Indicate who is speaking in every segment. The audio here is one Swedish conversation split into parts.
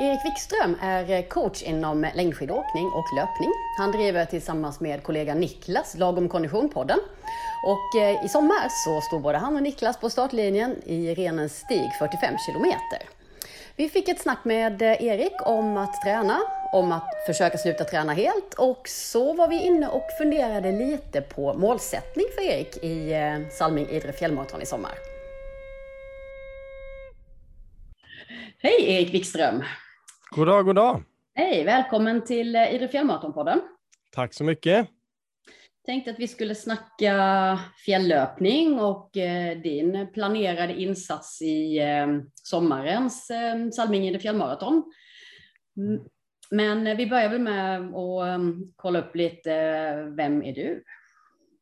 Speaker 1: Erik Wikström är eh, coach inom längdskidåkning och löpning. Han driver tillsammans med kollegan Niklas Lagom Kondition-podden. Och eh, i sommar så står både han och Niklas på startlinjen i Renens stig 45 kilometer. Vi fick ett snack med eh, Erik om att träna, om att försöka sluta träna helt och så var vi inne och funderade lite på målsättning för Erik i Salming Idre fjällmaraton i sommar. Hej Erik Wikström!
Speaker 2: God dag, god dag.
Speaker 1: Hej, välkommen till eh, Idre Fjällmaratonpodden.
Speaker 2: Tack så mycket.
Speaker 1: Tänkte att vi skulle snacka fjälllöpning och eh, din planerade insats i eh, sommarens eh, Salminge fjällmaraton. Men vi börjar väl med att kolla upp lite, vem är du?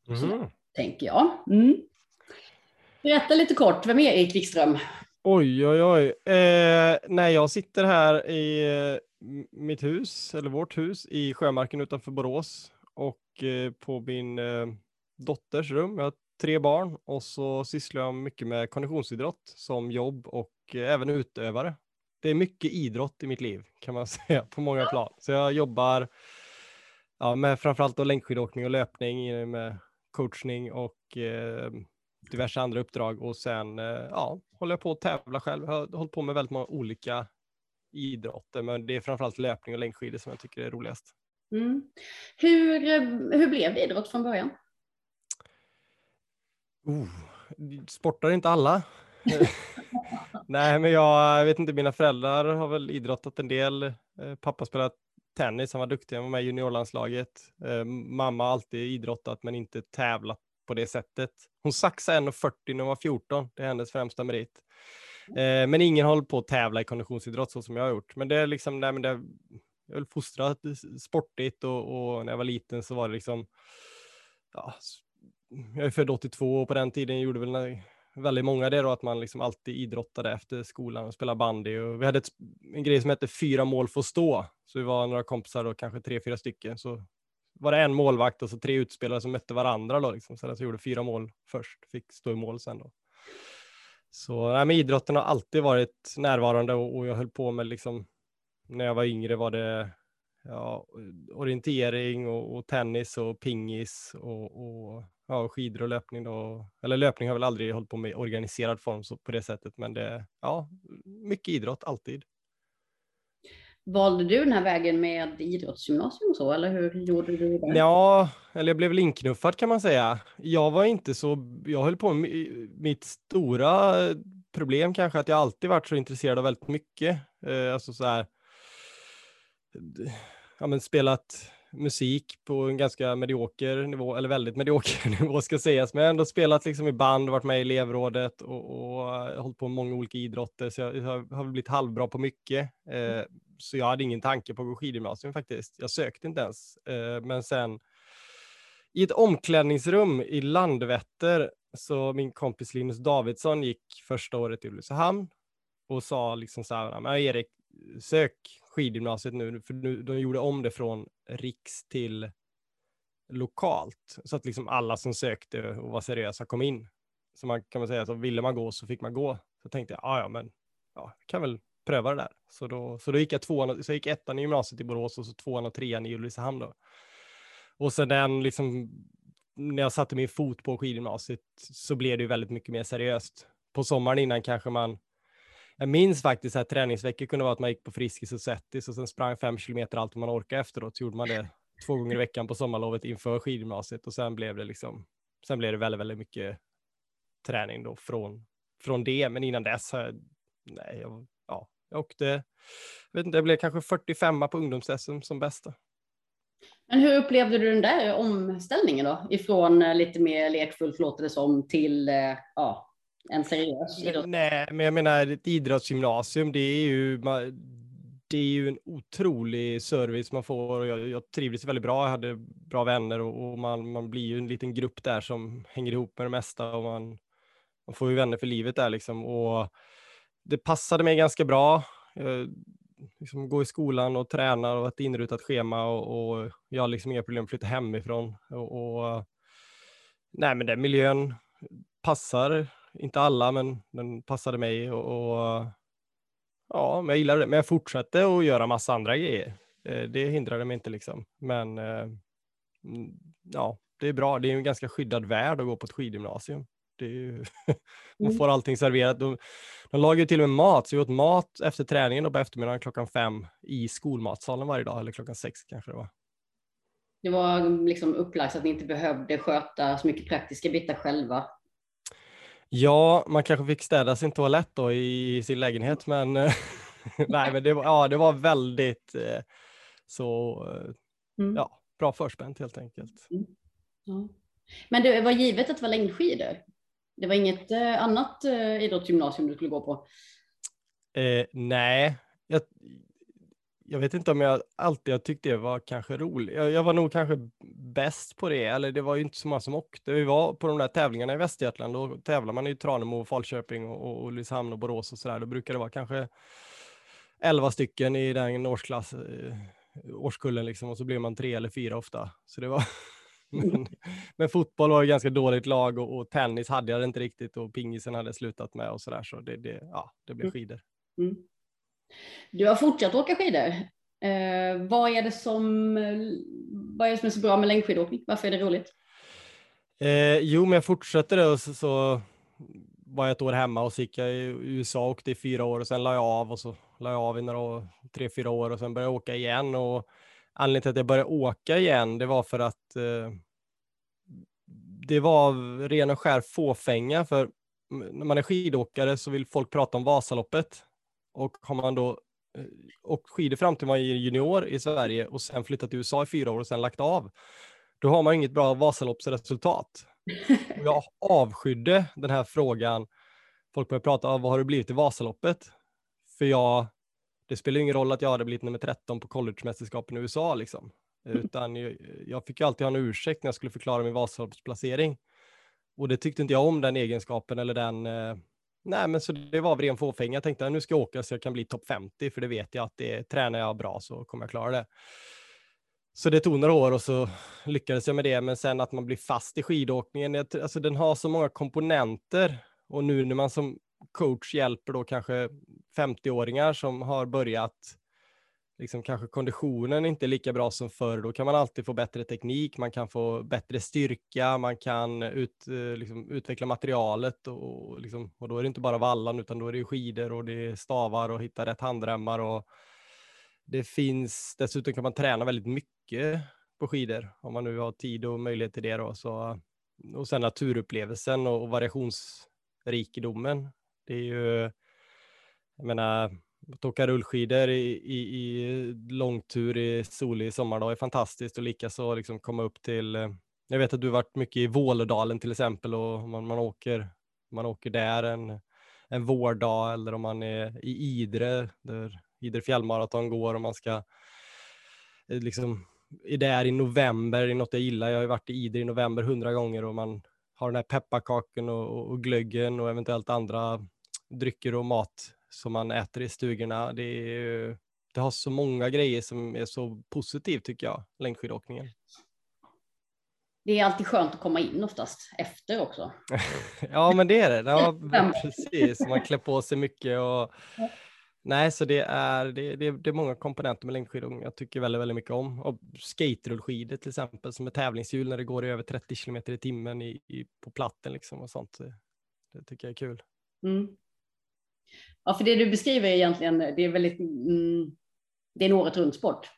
Speaker 1: Mm. tänker jag. Mm. Berätta lite kort, vem är Erik Wikström?
Speaker 2: Oj, oj, oj. Eh, när jag sitter här i eh, mitt hus, eller vårt hus, i Sjömarken utanför Borås och eh, på min eh, dotters rum. Jag har tre barn och så sysslar jag mycket med konditionsidrott som jobb och eh, även utövare. Det är mycket idrott i mitt liv kan man säga på många plan. Så jag jobbar ja, med framförallt längdskidåkning och löpning med coachning och eh, diverse andra uppdrag och sen ja, håller jag på att tävla själv. Jag har hållit på med väldigt många olika idrotter, men det är framförallt löpning och längdskidor som jag tycker är roligast. Mm.
Speaker 1: Hur, hur blev det idrott från början?
Speaker 2: Oh, sportar inte alla. Nej, men jag vet inte, mina föräldrar har väl idrottat en del. Eh, pappa spelade tennis, han var duktig, han var med i juniorlandslaget. Eh, mamma har alltid idrottat men inte tävlat på det sättet. Hon saxade 1,40 när hon var 14, det är hennes främsta merit. Eh, men ingen håller på att tävla i konditionsidrott så som jag har gjort. Men det är liksom, nej, men det, jag är fostrad sportigt och, och, när jag var liten så var det liksom, ja, jag är född 82 och på den tiden gjorde väl väldigt många det då att man liksom alltid idrottade efter skolan och spelade bandy och vi hade ett, en grej som hette fyra mål får stå. Så vi var några kompisar och kanske tre, fyra stycken. Så var det en målvakt och så tre utspelare som mötte varandra då liksom. Så jag gjorde fyra mål först, fick stå i mål sen då. Så nej, men idrotten har alltid varit närvarande och, och jag höll på med liksom när jag var yngre var det ja, orientering och, och, tennis och pingis och, och ja, skidor och löpning. Då. Eller löpning har väl aldrig hållit på med organiserad form så på det sättet, men det ja, mycket idrott alltid.
Speaker 1: Valde du den här vägen med idrottsgymnasium och så, eller hur gjorde du det?
Speaker 2: Ja, eller jag blev väl inknuffad kan man säga. Jag var inte så, jag höll på med mitt stora problem kanske att jag alltid varit så intresserad av väldigt mycket. Eh, alltså så här, ja, men spelat musik på en ganska medioker nivå, eller väldigt medioker nivå ska sägas, men jag har ändå spelat liksom i band, varit med i elevrådet och, och hållit på med många olika idrotter, så jag, jag har blivit halvbra på mycket. Eh, så jag hade ingen tanke på att gå skidgymnasium faktiskt. Jag sökte inte ens, eh, men sen i ett omklädningsrum i Landvetter, så min kompis Linus Davidsson gick första året i Ulricehamn och sa liksom så här, Erik, sök skidgymnasiet nu, för nu, de gjorde om det från riks till lokalt, så att liksom alla som sökte och var seriösa kom in. Så man kan man säga, så ville man gå så fick man gå. Så tänkte jag, ah, ja men, ja, kan väl pröva det där. Så då, så då gick jag tvåan, så jag gick ettan i gymnasiet i Borås och så tvåan och trean i Ulricehamn då. Och sen den liksom, när jag satte min fot på skidgymnasiet så blev det ju väldigt mycket mer seriöst. På sommaren innan kanske man jag minns faktiskt att träningsveckor kunde vara att man gick på Friskis och Settis och sen sprang fem kilometer allt man orkade efteråt. Så gjorde man det två gånger i veckan på sommarlovet inför skidgymnasiet och sen blev det liksom, sen blev det väldigt, väldigt mycket träning då från, från det. Men innan dess, nej, jag, ja, jag åkte, jag vet inte, jag blev kanske 45 på ungdoms-SM som bästa.
Speaker 1: Men hur upplevde du den där omställningen då? Ifrån eh, lite mer lekfullt låter det som till eh, ja, en seriös idrott?
Speaker 2: Nej, men jag menar ett idrottsgymnasium, det är ju, det är ju en otrolig service man får och jag, jag trivdes väldigt bra. Jag hade bra vänner och, och, man, man blir ju en liten grupp där som hänger ihop med det mesta och man, man får ju vänner för livet där liksom. Och det passade mig ganska bra. Jag, liksom gå i skolan och träna och ett inrutat schema och, och jag har liksom inga problem att flytta hemifrån. Och, och, nej, men den miljön passar inte alla, men den passade mig och, och ja, men jag gillar det. Men jag fortsatte att göra massa andra grejer. Eh, det hindrade mig inte liksom. Men eh, mm, ja, det är bra. Det är en ganska skyddad värld att gå på ett skidgymnasium. Det är ju, man mm. får allting serverat. De, de lagar ju till och med mat, så vi åt mat efter träningen och på eftermiddagen klockan fem i skolmatsalen varje dag, eller klockan sex kanske det var.
Speaker 1: Det var liksom upplagt så att ni inte behövde sköta så mycket praktiska bitar själva.
Speaker 2: Ja, man kanske fick städa sin toalett då i, sin lägenhet, men nej, men det var, ja, det var väldigt eh, så, eh, mm. ja, bra förspänt helt enkelt. Mm.
Speaker 1: Ja. Men det var givet att det var längdskidor? Det var inget eh, annat eh, idrottsgymnasium du skulle gå på?
Speaker 2: Eh, nej, jag, jag vet inte om jag alltid har tyckt det var kanske roligt. Jag, jag, var nog kanske bäst på det, eller det var ju inte så många som åkte. Vi var på de där tävlingarna i Västergötland, då tävlar man i Tranemo, Falköping och, och, och Ulricehamn och Borås och sådär. Då brukar det vara kanske elva stycken i den årsklass, eh, årskullen liksom, och så blir man tre eller fyra ofta. Så det var men, men, fotboll var ett ganska dåligt lag och, och, tennis hade jag inte riktigt och pingisen hade slutat med och sådär. Så det, det, ja, det blev mm. skidor. Mm.
Speaker 1: Du har fortsatt åka skidor. Eh, vad, är det som, vad är det som är så bra med längdskidåkning? Varför är det roligt?
Speaker 2: Eh, jo, men jag fortsatte det och så, så var jag ett år hemma och så gick jag i USA och åkte i fyra år och sen la jag av och så la jag av i några tre, fyra år och sen började jag åka igen och anledningen till att jag började åka igen, det var för att eh, det var ren och skär fåfänga, för när man är skidåkare så vill folk prata om Vasaloppet. Och har man då eh, åkt skidor fram till man är junior i Sverige och sen flyttat till USA i fyra år och sen lagt av, då har man inget bra Vasaloppsresultat. Jag avskydde den här frågan. Folk började prata om vad har du blivit i Vasaloppet? För jag det spelar ingen roll att jag hade blivit nummer 13 på collegemästerskapen i USA liksom. Utan jag, jag fick ju alltid ha en ursäkt när jag skulle förklara min Vasaloppsplacering. Och det tyckte inte jag om den egenskapen eller den, eh, nej men så det var av ren fåfänga. Jag tänkte att nu ska jag åka så jag kan bli topp 50 för det vet jag att det tränar jag bra så kommer jag klara det. Så det tog några år och så lyckades jag med det, men sen att man blir fast i skidåkningen, alltså den har så många komponenter och nu när man som coach hjälper då kanske 50-åringar som har börjat, liksom kanske konditionen inte är lika bra som förr, då kan man alltid få bättre teknik, man kan få bättre styrka, man kan ut, eh, liksom, utveckla materialet och, liksom, och då är det inte bara vallan utan då är det skidor och det är stavar och hitta rätt handremmar och det finns, dessutom kan man träna väldigt mycket på skidor om man nu har tid och möjlighet till det då. Så, och sen naturupplevelsen och, och variationsrikedomen det är ju, jag menar, att åka rullskidor i, i, i långtur i solig sommardag är fantastiskt och likaså liksom komma upp till, eh, jag vet att du varit mycket i Vålådalen till exempel och man, man, åker, man åker där en, en vårdag eller om man är i Idre där Idre fjällmaraton går och man ska eh, liksom är där i november, det är något jag gillar. Jag har varit i Idre i november hundra gånger och man har den här pepparkaken och, och glöggen och eventuellt andra drycker och mat som man äter i stugorna. Det, är, det har så många grejer som är så positivt tycker jag, längdskidåkningen.
Speaker 1: Det är alltid skönt att komma in oftast efter också.
Speaker 2: ja, men det är det. Ja, precis. Man klär på sig mycket och Nej, så det är, det, det, det är många komponenter med längdskidåkning jag tycker väldigt, väldigt mycket om. Och skaterullskidor till exempel, som är tävlingshjul när det går i över 30 kilometer i timmen i, i, på platten liksom och sånt. Det, det tycker jag är kul. Mm.
Speaker 1: Ja, för det du beskriver är egentligen, det är väldigt, mm, det är en året runt sport.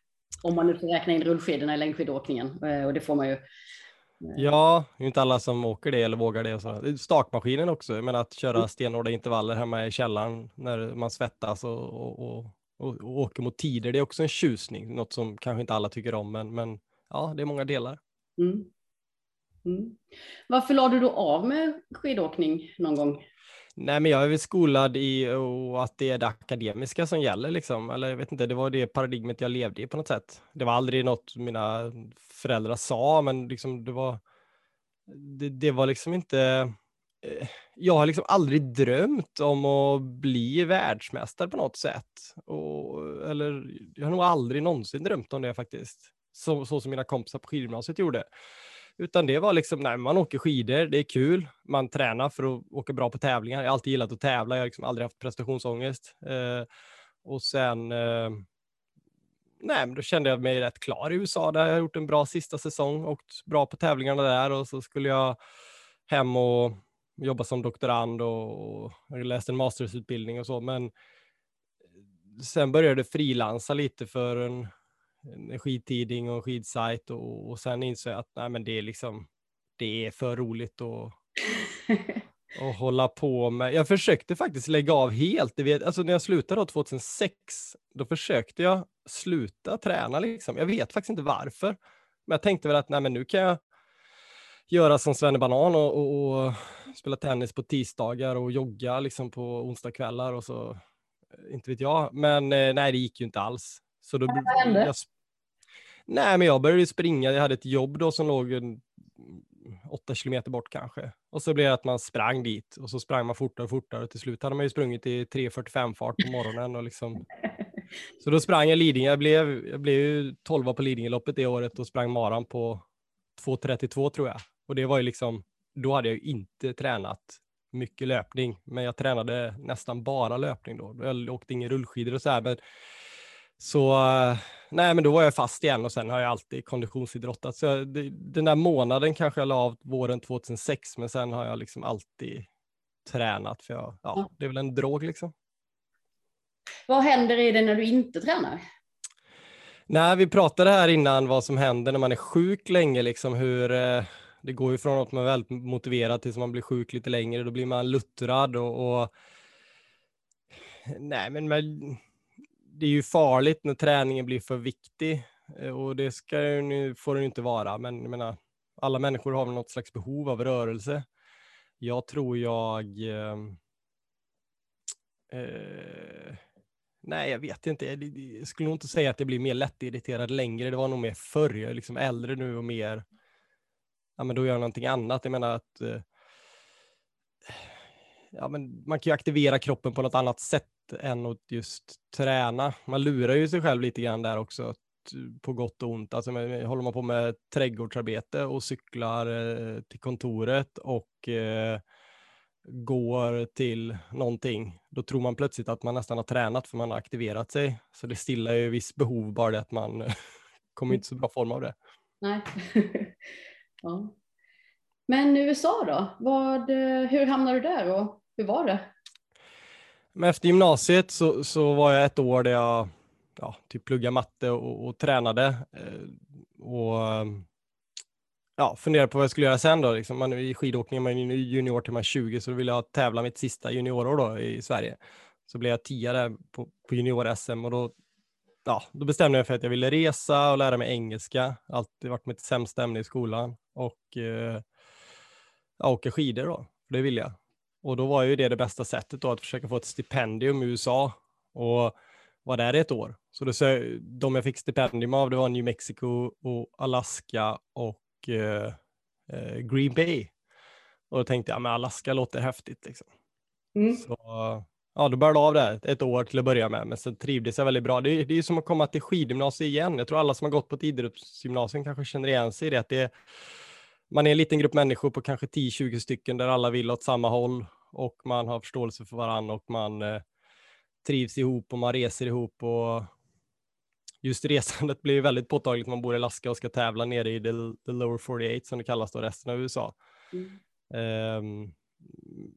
Speaker 1: Om man nu ska räkna in rullskidorna i längdskidåkningen eh, och det får man ju.
Speaker 2: Ja, det är inte alla som åker det eller vågar det. Och så. Stakmaskinen också, men att köra mm. stenhårda intervaller hemma i källaren när man svettas och, och, och, och, åker mot tider, det är också en tjusning, något som kanske inte alla tycker om, men, men ja, det är många delar. Mm.
Speaker 1: Mm. Varför la du då av med skidåkning någon gång?
Speaker 2: Nej, men jag är väl skolad i att det är det akademiska som gäller liksom. Eller jag vet inte, det var det paradigmet jag levde i på något sätt. Det var aldrig något mina föräldrar sa, men liksom det var, det, det var liksom inte, eh, jag har liksom aldrig drömt om att bli världsmästare på något sätt. Och, eller jag har nog aldrig någonsin drömt om det faktiskt. Så, så som mina kompisar på skidgymnasiet gjorde. Utan det var liksom, nej, man åker skidor, det är kul, man tränar för att åka bra på tävlingar. Jag har alltid gillat att tävla, jag har liksom aldrig haft prestationsångest. Eh, Och sen, eh, nej men då kände jag mig rätt klar i USA där jag har gjort en bra sista säsong, och bra på tävlingarna där och så skulle jag hem och jobba som doktorand och, och läste en mastersutbildning och så, men sen började frilansa lite för en, en skidtidning och en skidsajt och, och sen insåg jag att nej, men det är liksom, det är för roligt att och hålla på med. Jag försökte faktiskt lägga av helt. Vet, alltså när jag slutade då 2006, då försökte jag sluta träna. Liksom. Jag vet faktiskt inte varför. Men jag tänkte väl att nej, men nu kan jag göra som Svenne Banan och, och, och, spela tennis på tisdagar och jogga liksom på onsdagskvällar och så. Eh, inte vet jag, men eh, nej, det gick ju inte alls. Så då,
Speaker 1: Vad hände?
Speaker 2: jag, nej, men jag började springa. Jag hade ett jobb då som låg en, åtta kilometer bort kanske. Och så blev det att man sprang dit och så sprang man fortare och fortare. Och till slut hade man ju sprungit i 3.45 fart på morgonen. Och liksom... Så då sprang jag Lidingö. Jag blev, jag blev ju 12 på Lidingöloppet det året och sprang maran på 2.32 tror jag. Och det var ju liksom, då hade jag ju inte tränat mycket löpning, men jag tränade nästan bara löpning då. Jag åkte inga rullskidor och så här, men så nej, men då var jag fast igen och sen har jag alltid konditionsidrottat. Så jag, den där månaden kanske jag la av våren 2006, men sen har jag liksom alltid tränat för jag, ja, det är väl en drog liksom.
Speaker 1: Vad händer i det när du inte tränar?
Speaker 2: Nej, vi pratade här innan vad som händer när man är sjuk länge, liksom hur eh, det går ju från att man är väldigt motiverad tills man blir sjuk lite längre, då blir man luttrad och, och nej, men man, det är ju farligt när träningen blir för viktig eh, och det ska ju, får den ju inte vara, men jag menar, alla människor har väl något slags behov av rörelse. Jag tror jag eh, eh, Nej, jag vet inte. Jag skulle nog inte säga att jag blir mer lättirriterad längre. Det var nog mer förr. Jag är liksom äldre nu och mer, ja men då gör jag någonting annat. Jag menar att eh, ja, men man kan ju aktivera kroppen på något annat sätt än att just träna. Man lurar ju sig själv lite grann där också, eh, på gott och ont. Alltså, eh, håller man på med trädgårdsarbete och cyklar eh, till kontoret och eh, går till någonting, då tror man plötsligt att man nästan har tränat för man har aktiverat sig. Så det stillar ju viss behov, bara det att man eh, kommer inte så bra form av det.
Speaker 1: Nej. ja. Men USA då? Vad, hur hamnade du där och hur var det?
Speaker 2: Men efter gymnasiet så, så var jag ett år där jag ja, typ pluggade matte och, och tränade. Eh, och ehm, ja, funderade på vad jag skulle göra sen då. Liksom man, I skidåkning man är junior till man är 20 så då ville jag tävla mitt sista juniorår då i Sverige. Så blev jag tia där på, på junior-SM och då, ja, då bestämde jag för att jag ville resa och lära mig engelska. Alltid varit mitt sämsta ämne i skolan. Och eh, ja, åka skidor då, för det ville jag. Och då var ju det det bästa sättet då att försöka få ett stipendium i USA och var där i ett år. Så då, de jag fick stipendium av det var New Mexico och Alaska och eh, eh, Green Bay. Och då tänkte jag, men Alaska låter häftigt. Liksom. Mm. Så ja, då började av där ett år till att börja med, men sen trivdes jag väldigt bra. Det är, det är som att komma till skidgymnasiet igen. Jag tror alla som har gått på ett idrottsgymnasium kanske känner igen sig i det, att det man är en liten grupp människor på kanske 10-20 stycken där alla vill åt samma håll och man har förståelse för varandra och man eh, trivs ihop och man reser ihop och just resandet blir väldigt påtagligt när man bor i Alaska och ska tävla nere i the, the lower 48 som det kallas då, resten av USA. Mm. Um,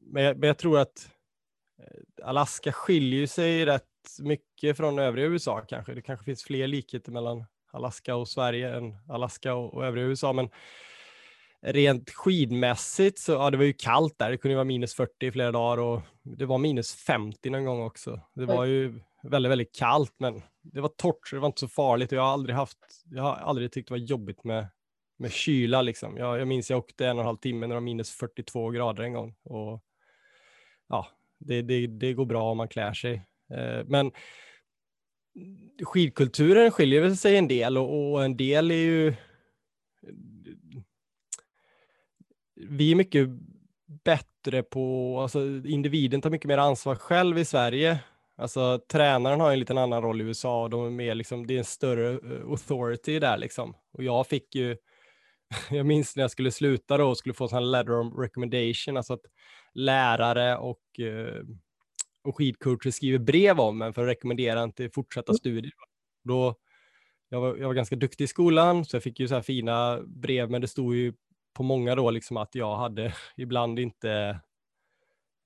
Speaker 2: men, jag, men, jag, tror att eh, Alaska skiljer sig rätt mycket från övriga USA kanske. Det kanske finns fler likheter mellan Alaska och Sverige än Alaska och, och övriga USA, men rent skidmässigt så, ja det var ju kallt där, det kunde vara minus 40 i flera dagar och det var minus 50 någon gång också. Det var ju väldigt, väldigt kallt, men det var torrt så det var inte så farligt och jag har aldrig haft, jag har aldrig tyckt det var jobbigt med, med kyla liksom. Jag, jag minns jag åkte en och en halv timme när det var minus 42 grader en gång och ja, det, det, det går bra om man klär sig. Eh, men skidkulturen skiljer sig en del och, och en del är ju vi är mycket bättre på, alltså individen tar mycket mer ansvar själv i Sverige. Alltså tränaren har en liten annan roll i USA och de är mer liksom, det är en större eh, authority där liksom. Och jag fick ju, jag minns när jag skulle sluta då och skulle få sån letter of recommendation, alltså att lärare och eh, och skidcoacher skriver brev om en för att rekommendera en till fortsatta studier. Då, jag, var, jag var ganska duktig i skolan så jag fick ju så här fina brev men det stod ju på många då liksom att jag hade ibland inte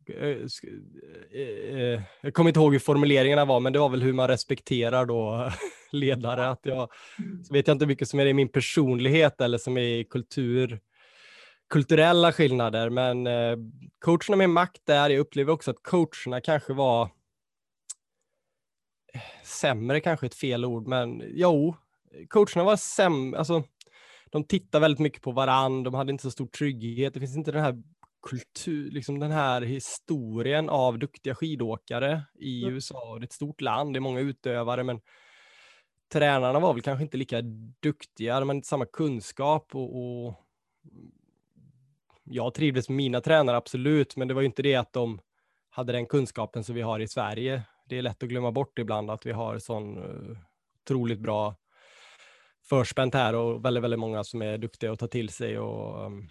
Speaker 2: Eh, eh, eh, jag kommer inte ihåg hur formuleringarna var, men det var väl hur man respekterar då ledare. Att jag, så vet jag inte mycket som är i min personlighet eller som är i kultur, kulturella skillnader, men coacherna med makt där, jag upplever också att coacherna kanske var sämre, kanske ett fel ord, men jo, coacherna var sämre, alltså de tittar väldigt mycket på varann, de hade inte så stor trygghet, det finns inte den här kultur, liksom den här historien av duktiga skidåkare i mm. USA. Det är ett stort land, det är många utövare, men tränarna var väl kanske inte lika duktiga, de hade inte samma kunskap och, och jag trivdes med mina tränare, absolut, men det var ju inte det att de hade den kunskapen som vi har i Sverige. Det är lätt att glömma bort ibland att vi har sån uh, otroligt bra förspänt här och väldigt, väldigt många som är duktiga att ta till sig och um,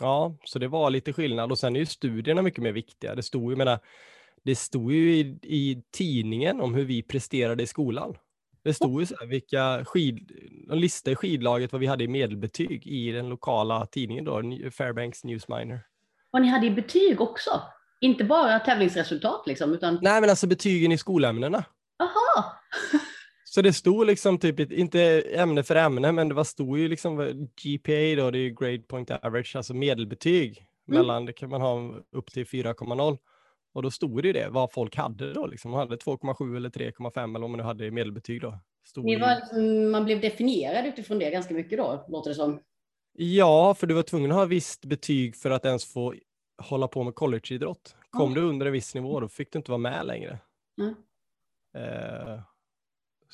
Speaker 2: Ja, så det var lite skillnad och sen är ju studierna mycket mer viktiga. Det stod ju, menar, det stod ju i, i tidningen om hur vi presterade i skolan. Det stod ju så här, vilka skid, en lista i skidlaget vad vi hade i medelbetyg i den lokala tidningen då, Fairbanks Newsminer.
Speaker 1: Och ni hade i betyg också? Inte bara tävlingsresultat liksom? Utan...
Speaker 2: Nej, men alltså betygen i skolämnena.
Speaker 1: Aha!
Speaker 2: Så det stod liksom typ, inte ämne för ämne, men det var stod ju liksom GPA då, det är grade point average, alltså medelbetyg. Mm. Mellan, det kan man ha upp till 4,0. Och då stod det ju det, vad folk hade då. Liksom. Man hade 2,7 eller 3,5 eller vad man nu hade medelbetyg då.
Speaker 1: Stod var, liksom, man blev definierad utifrån det ganska mycket då, låter det som.
Speaker 2: Ja, för du var tvungen att ha visst betyg för att ens få hålla på med collegeidrott. Kom mm. du under en viss nivå, då fick du inte vara med längre. Mm. Uh,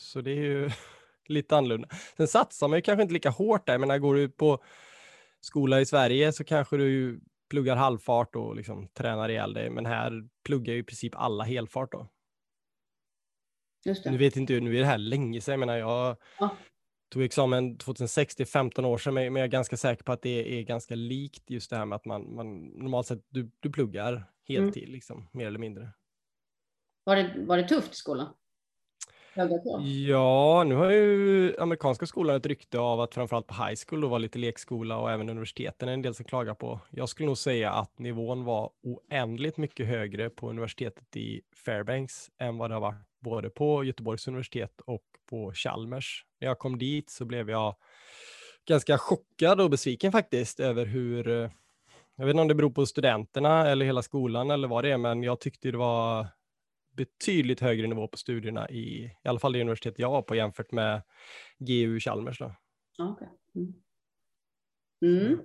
Speaker 2: så det är ju lite annorlunda. Sen satsar man ju kanske inte lika hårt där, men när går du på skola i Sverige så kanske du pluggar halvfart och liksom tränar ihjäl dig, men här pluggar ju i princip alla helfart då. Just det. Nu vet inte nu är det här länge sedan, jag menar jag ja. tog examen 2006, det är 15 år sedan, men jag är ganska säker på att det är ganska likt just det här med att man, man normalt sett, du, du pluggar heltid, mm. liksom, mer eller mindre.
Speaker 1: Var det, var det tufft i skolan?
Speaker 2: Ja, nu har ju amerikanska skolan ett rykte av att framförallt på high school då var lite lekskola och även universiteten är en del som klagar på. Jag skulle nog säga att nivån var oändligt mycket högre på universitetet i Fairbanks än vad det har varit både på Göteborgs universitet och på Chalmers. När jag kom dit så blev jag ganska chockad och besviken faktiskt över hur eh, jag vet inte om det beror på studenterna eller hela skolan eller vad det är, men jag tyckte det var betydligt högre nivå på studierna i, i alla fall det universitet jag var på jämfört med GU Chalmers. Då.
Speaker 1: Okay. Mm. Mm.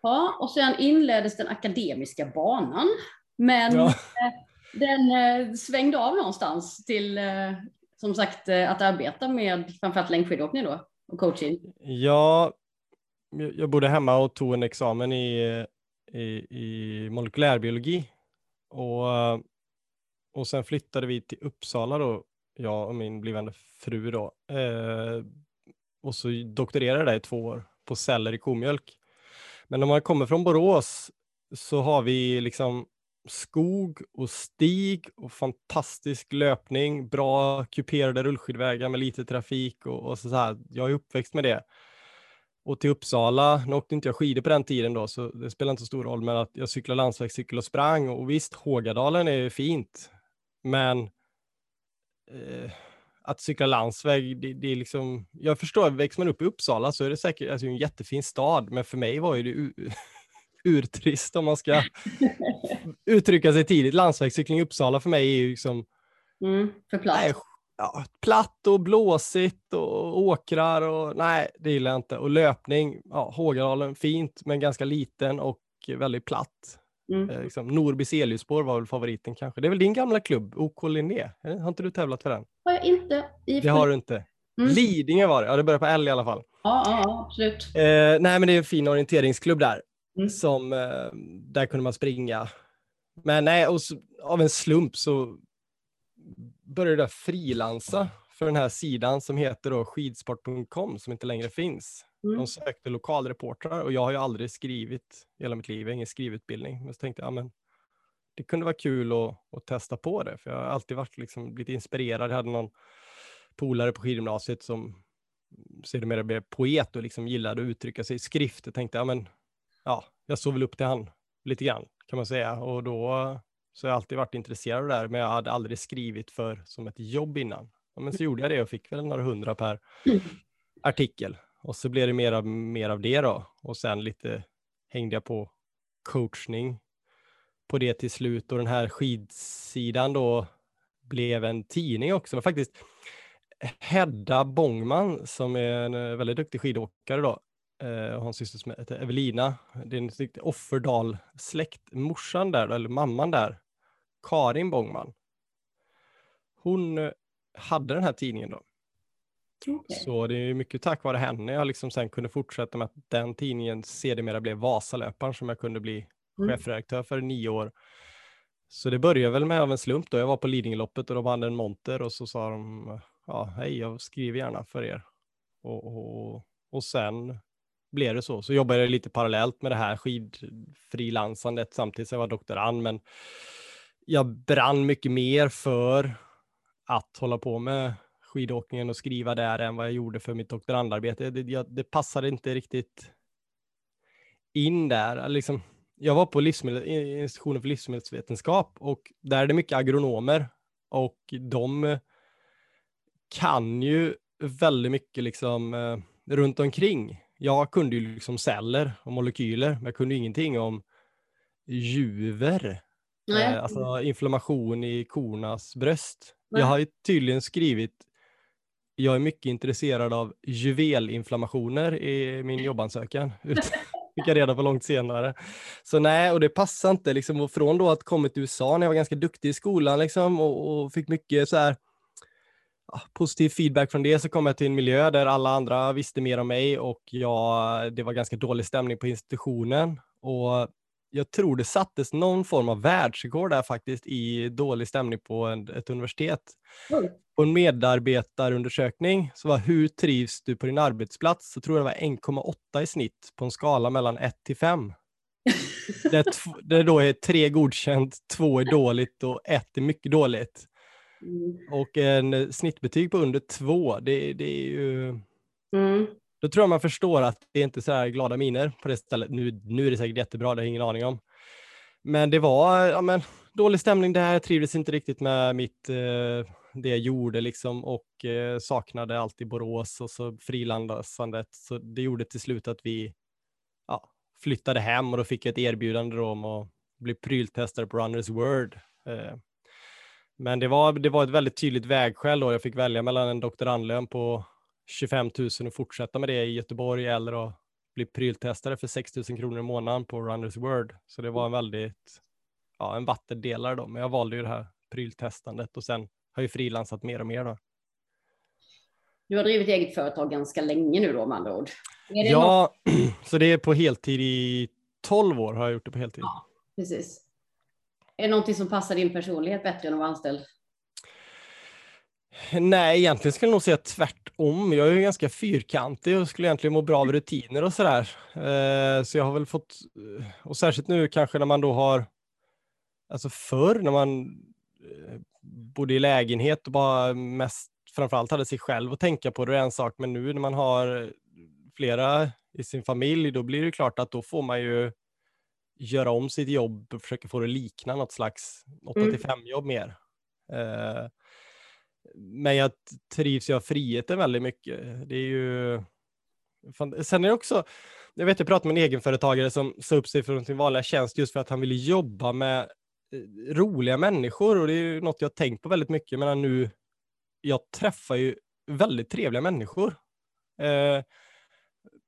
Speaker 1: Ja, och sen inleddes den akademiska banan, men ja. Eh, den eh, svängde av någonstans till eh, som sagt att arbeta med framförallt längdskidåkning då och coaching.
Speaker 2: Ja, jag bodde hemma och tog en examen i, i, i molekylärbiologi och och sen flyttade vi till Uppsala då, jag och min blivande fru då. Eh, och så doktorerade jag där i två år på celler i komjölk. Men om man kommer från Borås så har vi liksom skog och stig och fantastisk löpning, bra kuperade rullskidvägar med lite trafik och, och så, så här. Jag är uppväxt med det. Och till Uppsala, nu åkte inte jag skidor på den tiden då, så det spelar inte så stor roll, men att jag cyklade landsvägscykel och sprang och visst, Hågadalen är fint, men eh, att cykla landsväg, det, det, är liksom, jag förstår, växer man upp i Uppsala så är det säkert alltså, en jättefin stad, men för mig var ju det urtrist om man ska uttrycka sig tidigt. Landsvägscykling i Uppsala för mig är ju liksom
Speaker 1: mm, för platt. Nej,
Speaker 2: ja, platt och blåsigt och åkrar och nej, det gillar jag inte. Och löpning, ja, Hågadalen, fint men ganska liten och väldigt platt. Mm. Eh, liksom, Norby Celiusspår var väl favoriten kanske. Det är väl din gamla klubb, OK Linné? Har inte du tävlat för den?
Speaker 1: Har jag inte.
Speaker 2: I det har du inte. Mm. Lidingö var det, ja det börjar på L i alla fall.
Speaker 1: Ja, ja absolut.
Speaker 2: Eh, nej men det är en fin orienteringsklubb där. Mm. Som, eh, där kunde man springa. Men nej, och så, av en slump så började jag frilansa för den här sidan som heter då skidsport.com som inte längre finns. Mm. De sökte lokalreportrar och jag har ju aldrig skrivit hela mitt liv, jag har ingen skrivutbildning. Men så tänkte jag, ja, men det kunde vara kul att, att testa på det, för jag har alltid varit liksom lite inspirerad. Jag hade någon polare på skidgymnasiet som sedermera blev poet och liksom gillade att uttrycka sig i skrift. Jag tänkte, ja men, ja, jag såg väl upp till han lite grann kan man säga. Och då så har jag alltid varit intresserad av det där, men jag hade aldrig skrivit för som ett jobb innan. Ja, men så gjorde jag det och fick väl några hundra per artikel. Och så blev det mer av, mer av det då. Och sen lite hängde jag på coachning på det till slut. Och den här skidsidan då blev en tidning också. Men faktiskt Hedda Bångman som är en eh, väldigt duktig skidåkare då. Eh, och har en syster som heter Evelina. Det är en Offerdal-släkt. Morsan där, eller mamman där, Karin Bångman. Hon eh, hade den här tidningen då. Okay. Så det är mycket tack vare henne jag liksom sen kunde fortsätta med att den tidningen sedermera blev Vasalöparen som jag kunde bli mm. chefredaktör för nio år. Så det började väl med av en slump då. Jag var på Lidingöloppet och de hade en monter och så sa de ja, hej, jag skriver gärna för er. Och, och, och sen blev det så. Så jobbade jag lite parallellt med det här skidfrilansandet samtidigt som jag var doktorand, men jag brann mycket mer för att hålla på med skidåkningen och skriva där än vad jag gjorde för mitt doktorandarbete. Det, jag, det passade inte riktigt in där. Liksom, jag var på livsmedel, institutionen för livsmedelsvetenskap och där är det mycket agronomer och de kan ju väldigt mycket liksom eh, runt omkring. Jag kunde ju liksom celler och molekyler, men jag kunde ingenting om juver. Eh, alltså inflammation i kornas bröst. Nej. Jag har ju tydligen skrivit, jag är mycket intresserad av juvelinflammationer i min jobbansökan. Fick jag reda på långt senare. Så nej, och det passar inte liksom. Och från då att kommit till USA när jag var ganska duktig i skolan liksom och, och fick mycket så här positiv feedback från det så kom jag till en miljö där alla andra visste mer om mig och jag, det var ganska dålig stämning på institutionen. Och jag tror det sattes någon form av världsrekord där faktiskt i dålig stämning på en, ett universitet. Mm. På en medarbetarundersökning så var hur trivs du på din arbetsplats? Så tror jag det var 1,8 i snitt på en skala mellan 1 till 5. det, det då är tre godkänt, två är dåligt och ett är mycket dåligt. Mm. Och en snittbetyg på under två, det, det är ju... Mm. Då tror jag man förstår att det är inte så här glada miner på det stället. Nu, nu är det säkert jättebra, det har jag ingen aning om. Men det var ja, men, dålig stämning där, jag trivdes inte riktigt med mitt, eh, det jag gjorde liksom och eh, saknade alltid Borås och så frilansandet. Så det gjorde till slut att vi ja, flyttade hem och då fick jag ett erbjudande om att bli pryltestare på Runners World. Eh, men det var, det var ett väldigt tydligt vägskäl då. Jag fick välja mellan en doktorandlön på 25 000 och fortsätta med det i Göteborg eller att bli pryltestare för 6 000 kronor i månaden på Runners World. Så det var en väldigt, ja, en vattendelare då. Men jag valde ju det här pryltestandet och sen har jag frilansat mer och mer då.
Speaker 1: Du har drivit eget företag ganska länge nu då med andra ord.
Speaker 2: Ja, något... så det är på heltid i 12 år har jag gjort det på heltid.
Speaker 1: Ja, precis. Är det någonting som passar din personlighet bättre än att vara anställd?
Speaker 2: Nej, egentligen skulle jag nog säga tvärtom. Jag är ju ganska fyrkantig och skulle egentligen må bra av rutiner och sådär. Eh, så jag har väl fått, eh, och särskilt nu kanske när man då har, alltså förr när man eh, bodde i lägenhet och bara mest framförallt hade sig själv att tänka på, det är en sak, men nu när man har flera i sin familj, då blir det klart att då får man ju göra om sitt jobb och försöka få det likna något slags 8 till 5 mm. jobb mer. Men jag trivs ju av friheten väldigt mycket. Det är ju... Sen är det också, jag vet jag pratade med en egenföretagare som sa upp sig från sin vanliga tjänst just för att han ville jobba med eh, roliga människor och det är ju något jag tänkt på väldigt mycket. Men nu, jag träffar ju väldigt trevliga människor. Eh,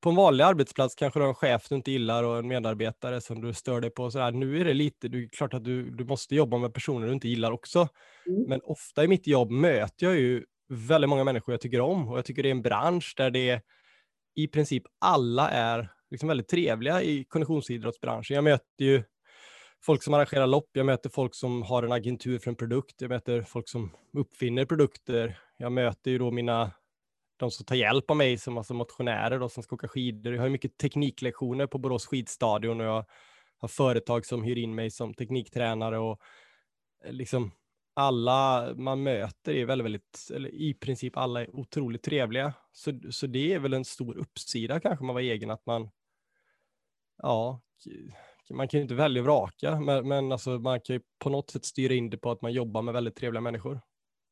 Speaker 2: på en vanlig arbetsplats kanske du har en chef du inte gillar och en medarbetare som du stör dig på. Så här. Nu är det lite, är klart att du, du måste jobba med personer du inte gillar också. Mm. Men ofta i mitt jobb möter jag ju väldigt många människor jag tycker om och jag tycker det är en bransch där det i princip alla är liksom väldigt trevliga i konditionsidrottsbranschen. Jag möter ju folk som arrangerar lopp, jag möter folk som har en agentur för en produkt, jag möter folk som uppfinner produkter. Jag möter ju då mina de som tar hjälp av mig som alltså motionärer då, som ska åka skidor. Jag har mycket tekniklektioner på Borås skidstadion och jag har företag som hyr in mig som tekniktränare och eh, liksom alla man möter är väldigt, väldigt, eller i princip alla är otroligt trevliga. Så, så det är väl en stor uppsida kanske man var egen, att man, ja, man kan ju inte välja och vraka, men, men alltså man kan ju på något sätt styra in det på att man jobbar med väldigt trevliga människor.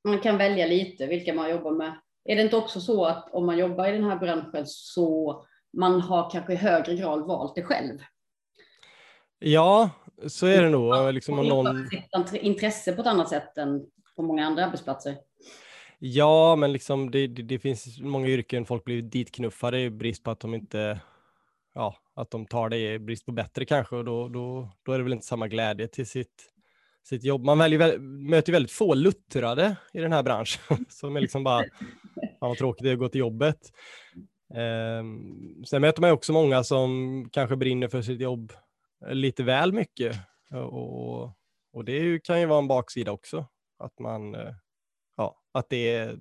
Speaker 1: Man kan välja lite vilka man jobbar med. Är det inte också så att om man jobbar i den här branschen så man har kanske i högre grad valt det själv?
Speaker 2: Ja, så är det nog. Liksom
Speaker 1: om någon... Intresse på ett annat sätt än på många andra arbetsplatser.
Speaker 2: Ja, men liksom det, det, det finns många yrken folk blir ditknuffade i brist på att de inte, ja, att de tar det i brist på bättre kanske och då, då, då är det väl inte samma glädje till sitt, sitt jobb. Man väljer, möter väldigt få luttrade i den här branschen som är liksom bara, fan vad tråkigt det är att gå till jobbet. Um, sen möter man också många som kanske brinner för sitt jobb lite väl mycket. Och, och det kan ju vara en baksida också, att man, eh, ja, att det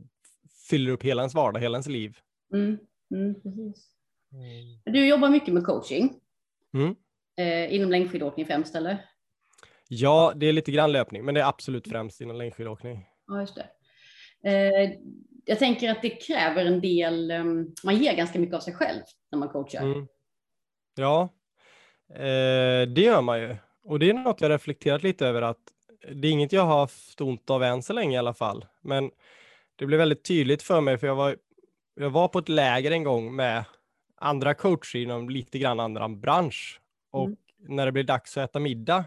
Speaker 2: fyller upp hela ens vardag, hela ens liv.
Speaker 1: Mm, mm, precis. Mm. Du jobbar mycket med coaching. Mm. Eh, inom längdskidåkning främst, eller?
Speaker 2: Ja, det är lite grann löpning, men det är absolut främst inom längdskidåkning.
Speaker 1: Ja, just det. Eh, jag tänker att det kräver en del, um, man ger ganska mycket av sig själv när man coachar. Mm.
Speaker 2: Ja, Eh, det gör man ju. Och det är något jag reflekterat lite över att det är inget jag har haft ont av än så länge i alla fall. Men det blev väldigt tydligt för mig för jag var, jag var på ett läger en gång med andra coacher inom lite grann annan bransch. Och mm. när det blev dags att äta middag,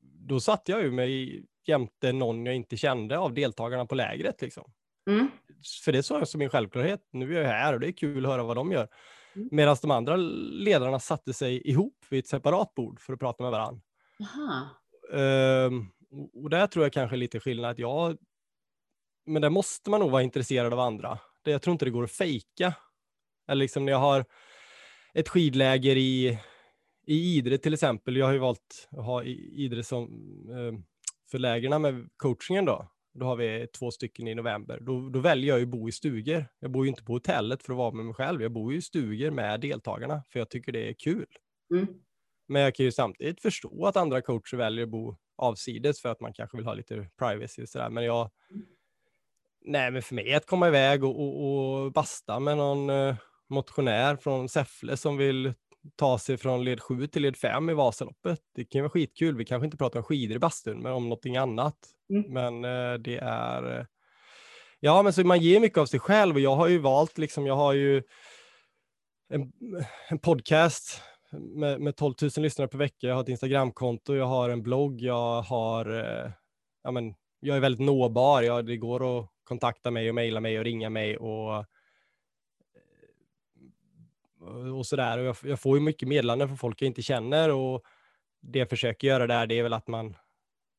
Speaker 2: då satte jag ju mig jämte någon jag inte kände av deltagarna på lägret. Liksom. Mm. För det såg jag som min självklarhet. Nu är jag här och det är kul att höra vad de gör. Mm. Medan de andra ledarna satte sig ihop vid ett separat bord för att prata med varandra. Um, och där tror jag kanske lite skillnad att jag, men där måste man nog vara intresserad av andra. Det, jag tror inte det går att fejka. Eller liksom när jag har ett skidläger i, i Idre till exempel. Jag har ju valt att ha Idre som eh, för lägren med coachingen då. Då har vi två stycken i november. Då, då väljer jag ju att bo i stugor. Jag bor ju inte på hotellet för att vara med mig själv. Jag bor ju i stugor med deltagarna för jag tycker det är kul. Mm. Men jag kan ju samtidigt förstå att andra coacher väljer att bo avsides för att man kanske vill ha lite privacy och sådär. Men jag, nej men för mig att komma iväg och, och, och basta med någon uh, motionär från Säffle som vill ta sig från led 7 till led 5 i Vasaloppet. Det kan ju vara skitkul. Vi kanske inte pratar om skidor i bastun, men om någonting annat. Mm. Men uh, det är... Uh, ja, men så man ger mycket av sig själv och jag har ju valt, liksom, jag har ju en, en podcast med, med 12 000 lyssnare per vecka. Jag har ett Instagramkonto, jag har en blogg, jag har... Uh, ja, men, jag är väldigt nåbar. Jag, det går att kontakta mig och mejla mig och ringa mig och Eh, och sådär. Och jag, jag, får ju mycket meddelanden från folk jag inte känner och det jag försöker göra där, det är väl att man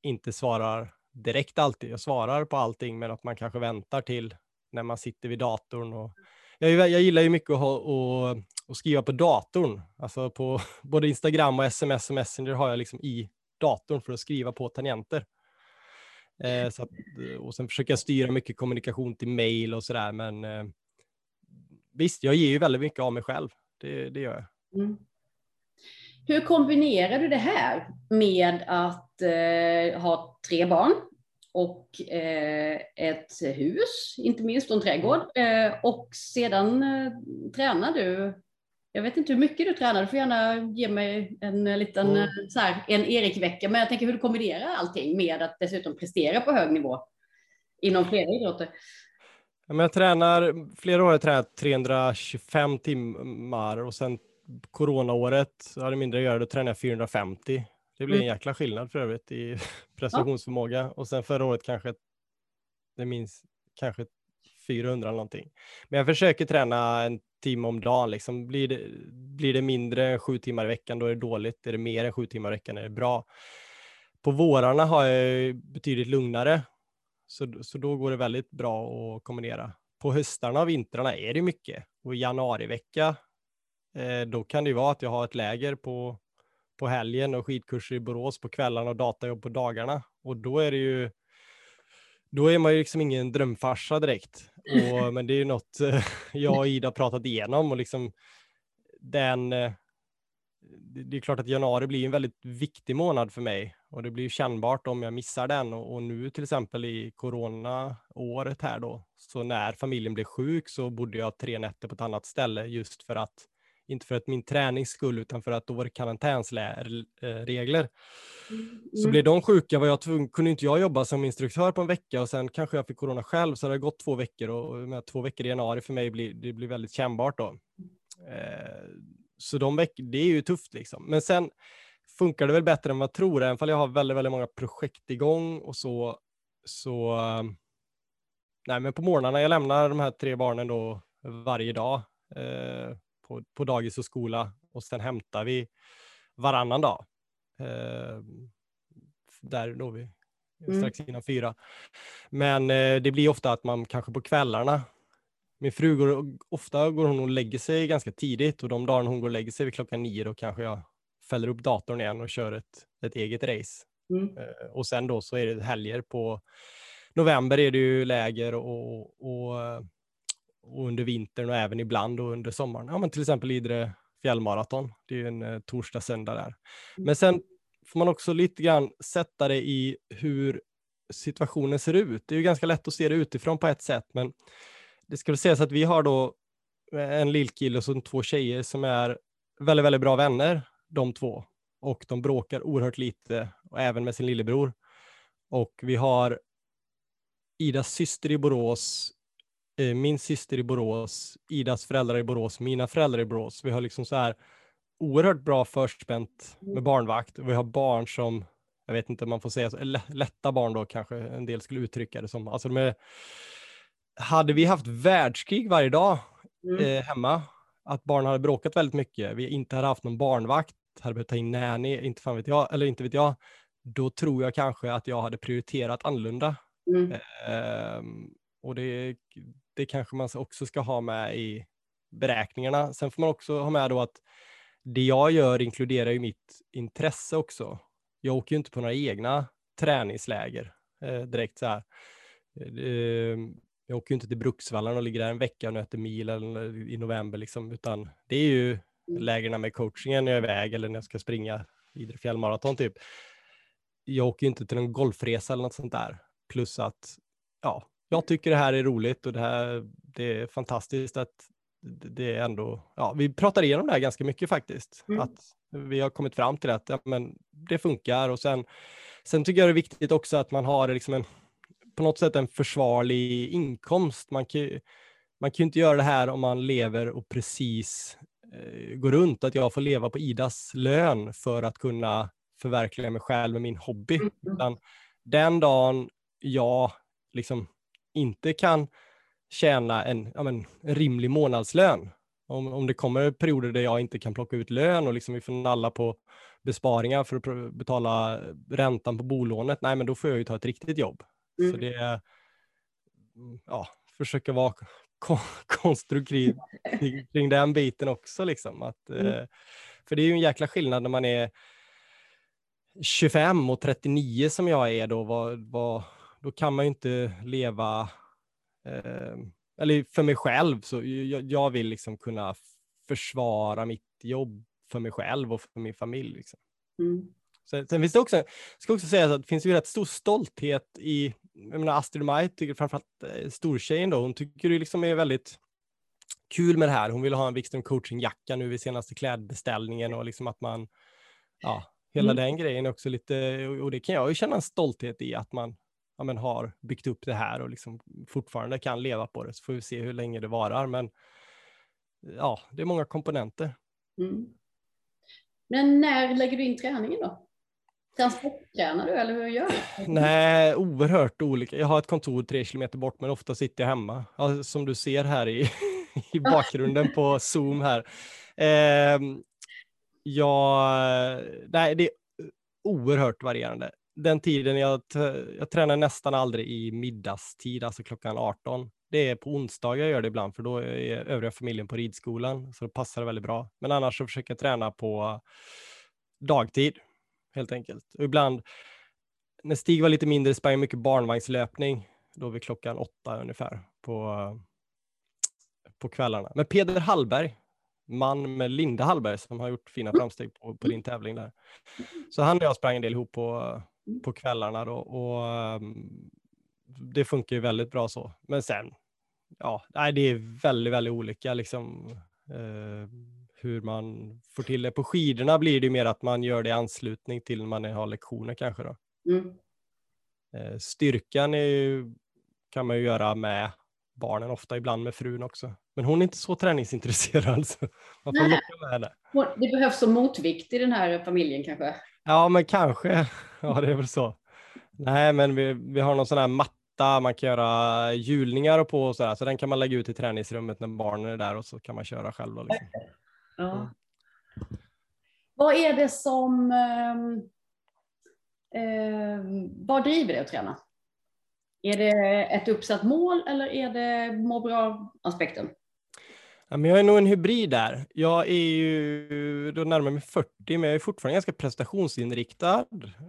Speaker 2: inte svarar direkt alltid. Jag svarar på allting, men att man kanske väntar till när man sitter vid datorn. Och jag, jag gillar ju mycket att, ha, och, och skriva på datorn, alltså på både Instagram och sms och Messenger har jag liksom i datorn för att skriva på tangenter. Eh, så att, och sen försöker jag styra mycket kommunikation till mail och sådär, men eh, visst, jag ger ju väldigt mycket av mig själv. Det, det gör jag. Mm.
Speaker 1: Hur kombinerar du det här med att eh, ha tre barn och eh, ett hus, inte minst och en trädgård. Eh, och sedan eh, tränar du. Jag vet inte hur mycket du tränar, du får gärna ge mig en liten mm. så här, en Erik-vecka. Men jag tänker hur du kombinerar allting med att dessutom prestera på hög nivå inom flera idrotter.
Speaker 2: Jag tränar, flera år har jag tränat 325 timmar och sen coronaåret hade mindre att göra, då tränade jag 450. Det blir en mm. jäkla skillnad för övrigt i prestationsförmåga ja. och sen förra året kanske, det minns kanske 400 eller någonting. Men jag försöker träna en timme om dagen, liksom. blir, det, blir det mindre än sju timmar i veckan då är det dåligt, är det mer än sju timmar i veckan är det bra. På vårarna har jag betydligt lugnare så, så då går det väldigt bra att kombinera. På höstarna och vintrarna är det mycket och i januarivecka eh, då kan det ju vara att jag har ett läger på, på helgen och skidkurser i Borås på kvällarna och datajobb på dagarna. Och då är det ju då är man ju liksom ingen drömfarsa direkt. Och, men det är ju något eh, jag och Ida pratat igenom och liksom den, eh, det är klart att januari blir en väldigt viktig månad för mig och det blir kännbart om jag missar den och, nu till exempel i corona-året här då, så när familjen blev sjuk så bodde jag tre nätter på ett annat ställe just för att, inte för att min tränings skull, utan för att då var det karantänsregler. Mm. Så blev de sjuka var jag tvungen, kunde inte jag jobba som instruktör på en vecka och sen kanske jag fick corona själv, så det har gått två veckor och med två veckor i januari för mig blir det blir väldigt kännbart då. Så de veck, det är ju tufft liksom. Men sen funkar det väl bättre än vad jag tror, även om jag har väldigt, väldigt många projekt igång och så. så nej, men på morgnarna jag lämnar de här tre barnen då varje dag eh, på, på dagis och skola och sen hämtar vi varannan dag. Eh, där då vi mm. strax innan fyra. Men eh, det blir ofta att man kanske på kvällarna min fru går, ofta går hon och lägger sig ganska tidigt och de dagar hon går och lägger sig vid klockan nio då kanske jag fäller upp datorn igen och kör ett, ett eget race. Mm. Uh, och sen då så är det helger på november är det ju läger och, och, och under vintern och även ibland och under sommaren. Ja, men till exempel Idre fjällmaraton. Det är ju en uh, torsdag, söndag där. Mm. Men sen får man också lite grann sätta det i hur situationen ser ut. Det är ju ganska lätt att se det utifrån på ett sätt, men det ska väl sägas att vi har då eh, en lillkille och så två tjejer som är väldigt, väldigt bra vänner, de två. Och de bråkar oerhört lite, och även med sin lillebror. Och vi har Idas syster i Borås, eh, min syster i Borås, Idas föräldrar i Borås, mina föräldrar i Borås. Vi har liksom så här oerhört bra förspänt med barnvakt. Vi har barn som, jag vet inte om man får säga så, lätta barn då kanske en del skulle uttrycka det som. Alltså de är hade vi haft världskrig varje dag mm. eh, hemma, att barnen hade bråkat väldigt mycket, vi inte hade haft någon barnvakt, hade behövt ta in nanny, inte fan vet jag, eller inte vet jag, då tror jag kanske att jag hade prioriterat annorlunda. Mm. Eh, och det, det kanske man också ska ha med i beräkningarna. Sen får man också ha med då att det jag gör inkluderar ju mitt intresse också. Jag åker ju inte på några egna träningsläger eh, direkt så här. Eh, jag åker ju inte till Bruksvallarna och ligger där en vecka och nöter mil eller, i november, liksom, utan det är ju mm. lägren med coachingen när jag är iväg eller när jag ska springa Idre fjällmaraton typ. Jag åker ju inte till någon golfresa eller något sånt där. Plus att, ja, jag tycker det här är roligt och det här, det är fantastiskt att det är ändå, ja, vi pratar igenom det här ganska mycket faktiskt. Mm. Att vi har kommit fram till att ja, men det funkar och sen, sen tycker jag det är viktigt också att man har liksom en, på något sätt en försvarlig inkomst. Man kan, man kan ju inte göra det här om man lever och precis eh, går runt, att jag får leva på Idas lön för att kunna förverkliga mig själv med min hobby. Mm. Utan den dagen jag liksom inte kan tjäna en, ja men, en rimlig månadslön, om, om det kommer perioder där jag inte kan plocka ut lön och liksom vi får nalla på besparingar för att betala räntan på bolånet, nej men då får jag ju ta ett riktigt jobb. Mm. Så det är, mm, ja, försöka vara konstruktiv kring den biten också. Liksom. Att, mm. eh, för det är ju en jäkla skillnad när man är 25 och 39 som jag är då, vad, vad, då kan man ju inte leva, eh, eller för mig själv, så jag, jag, vill liksom kunna försvara mitt jobb för mig själv och för min familj. Liksom. Mm. Sen, sen finns det också, ska också säga att det finns ju rätt stor stolthet i, jag menar Astrid Maj tycker framförallt eh, stortjejen då, hon tycker det liksom är väldigt kul med det här. Hon vill ha en Wikström coaching-jacka nu vid senaste klädbeställningen och liksom att man, ja, hela mm. den grejen också lite, och det kan jag ju känna en stolthet i att man ja, men har byggt upp det här och liksom fortfarande kan leva på det, så får vi se hur länge det varar. Men ja, det är många komponenter. Mm.
Speaker 1: Men när lägger du in träningen då? Transporttränar du eller hur gör du?
Speaker 2: Nej, oerhört olika. Jag har ett kontor tre kilometer bort men ofta sitter jag hemma. Alltså, som du ser här i, i bakgrunden på Zoom här. Eh, jag, nej, det är oerhört varierande. Den tiden jag, jag tränar nästan aldrig i middagstid, alltså klockan 18. Det är på onsdagar jag gör det ibland, för då är övriga familjen på ridskolan, så då passar det väldigt bra. Men annars så försöker jag träna på dagtid helt enkelt. Och ibland, när Stig var lite mindre sprang jag mycket barnvagnslöpning, då vid klockan åtta ungefär på, på kvällarna. Men Peder Hallberg, man med Linda Hallberg som har gjort fina framsteg på, på din tävling där. Så han och jag sprang en del ihop på, på kvällarna då och ehm, det funkar ju väldigt bra så. Men sen, ja, nej, det är väldigt, väldigt olika liksom. Eh, hur man får till det. På skidorna blir det mer att man gör det i anslutning till när man har lektioner kanske då. Mm. Uh, styrkan ju, kan man ju göra med barnen, ofta ibland med frun också. Men hon är inte så träningsintresserad. Så man får Nej. med henne.
Speaker 1: Det behövs som motvikt i den här familjen kanske?
Speaker 2: Ja, men kanske. Ja, det är väl så. Nej, men vi, vi har någon sån här matta man kan göra hjulningar på och så där, så den kan man lägga ut i träningsrummet när barnen är där och så kan man köra själv. Då, liksom. Ja.
Speaker 1: Vad är det som... Eh, vad driver dig att träna? Är det ett uppsatt mål eller är det må bra-aspekten?
Speaker 2: Ja, men jag är nog en hybrid där. Jag är ju då närmare mig 40, men jag är fortfarande ganska prestationsinriktad.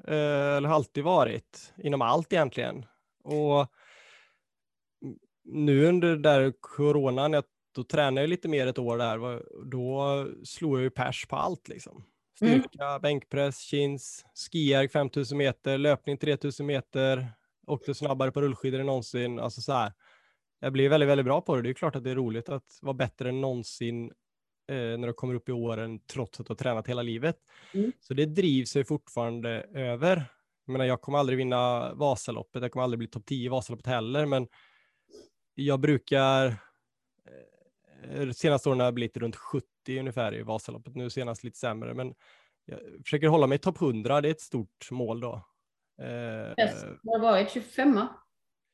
Speaker 2: Eh, eller har alltid varit, inom allt egentligen. Och nu under där coronan, jag, då tränade jag lite mer ett år där, då slog jag ju pers på allt liksom. Styrka, mm. bänkpress, chins, skijärg 5000 meter, löpning 3000 meter, åkte snabbare på rullskidor än någonsin. Alltså så här, jag blir väldigt, väldigt bra på det. Det är klart att det är roligt att vara bättre än någonsin eh, när du kommer upp i åren trots att du har tränat hela livet. Mm. Så det drivs sig fortfarande över. Jag menar, jag kommer aldrig vinna Vasaloppet, jag kommer aldrig bli topp 10 i Vasaloppet heller, men jag brukar senaste åren har jag blivit runt 70 ungefär i Vasaloppet, nu senast lite sämre, men jag försöker hålla mig topp 100, det är ett stort mål då.
Speaker 1: Eh, bäst har varit 25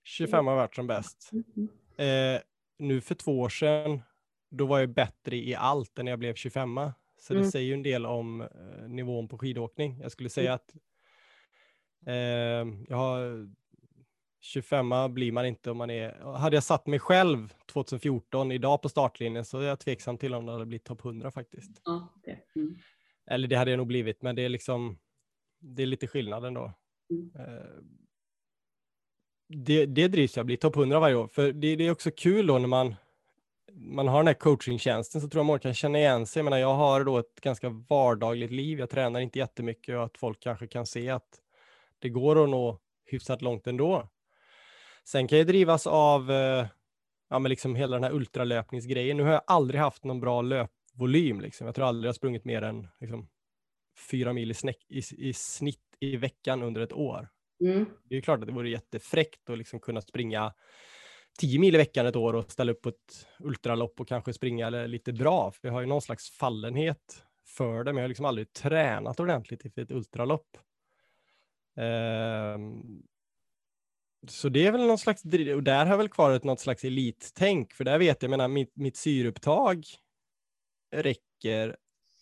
Speaker 2: 25 har varit som bäst. Mm. Eh, nu för två år sedan, då var jag bättre i allt än när jag blev 25 Så mm. det säger ju en del om eh, nivån på skidåkning. Jag skulle säga mm. att eh, jag har 25 blir man inte om man är... Hade jag satt mig själv 2014 idag på startlinjen så är jag tveksam till om det hade blivit topp 100 faktiskt.
Speaker 1: Ja, okay. mm.
Speaker 2: Eller det hade jag nog blivit, men det är liksom... Det är lite skillnad ändå. Mm. Eh, det, det drivs jag att bli topp 100 varje år, för det, det, är också kul då när man, man har den här coachingtjänsten så tror jag många kan känna igen sig. Jag, menar, jag har då ett ganska vardagligt liv, jag tränar inte jättemycket och att folk kanske kan se att det går att nå hyfsat långt ändå. Sen kan jag drivas av eh, ja, men liksom hela den här ultralöpningsgrejen. Nu har jag aldrig haft någon bra löpvolym. Liksom. Jag tror aldrig jag sprungit mer än liksom, fyra mil i, snäck, i, i snitt i veckan under ett år. Mm. Det är klart att det vore jättefräckt att liksom kunna springa 10 mil i veckan ett år och ställa upp på ett ultralopp och kanske springa lite bra. För jag har ju någon slags fallenhet för det, men jag har liksom aldrig tränat ordentligt inför ett ultralopp. Um, så det är väl någon slags, och där har jag väl kvar ett något slags elittänk, för där vet jag, jag menar, mitt, mitt syreupptag räcker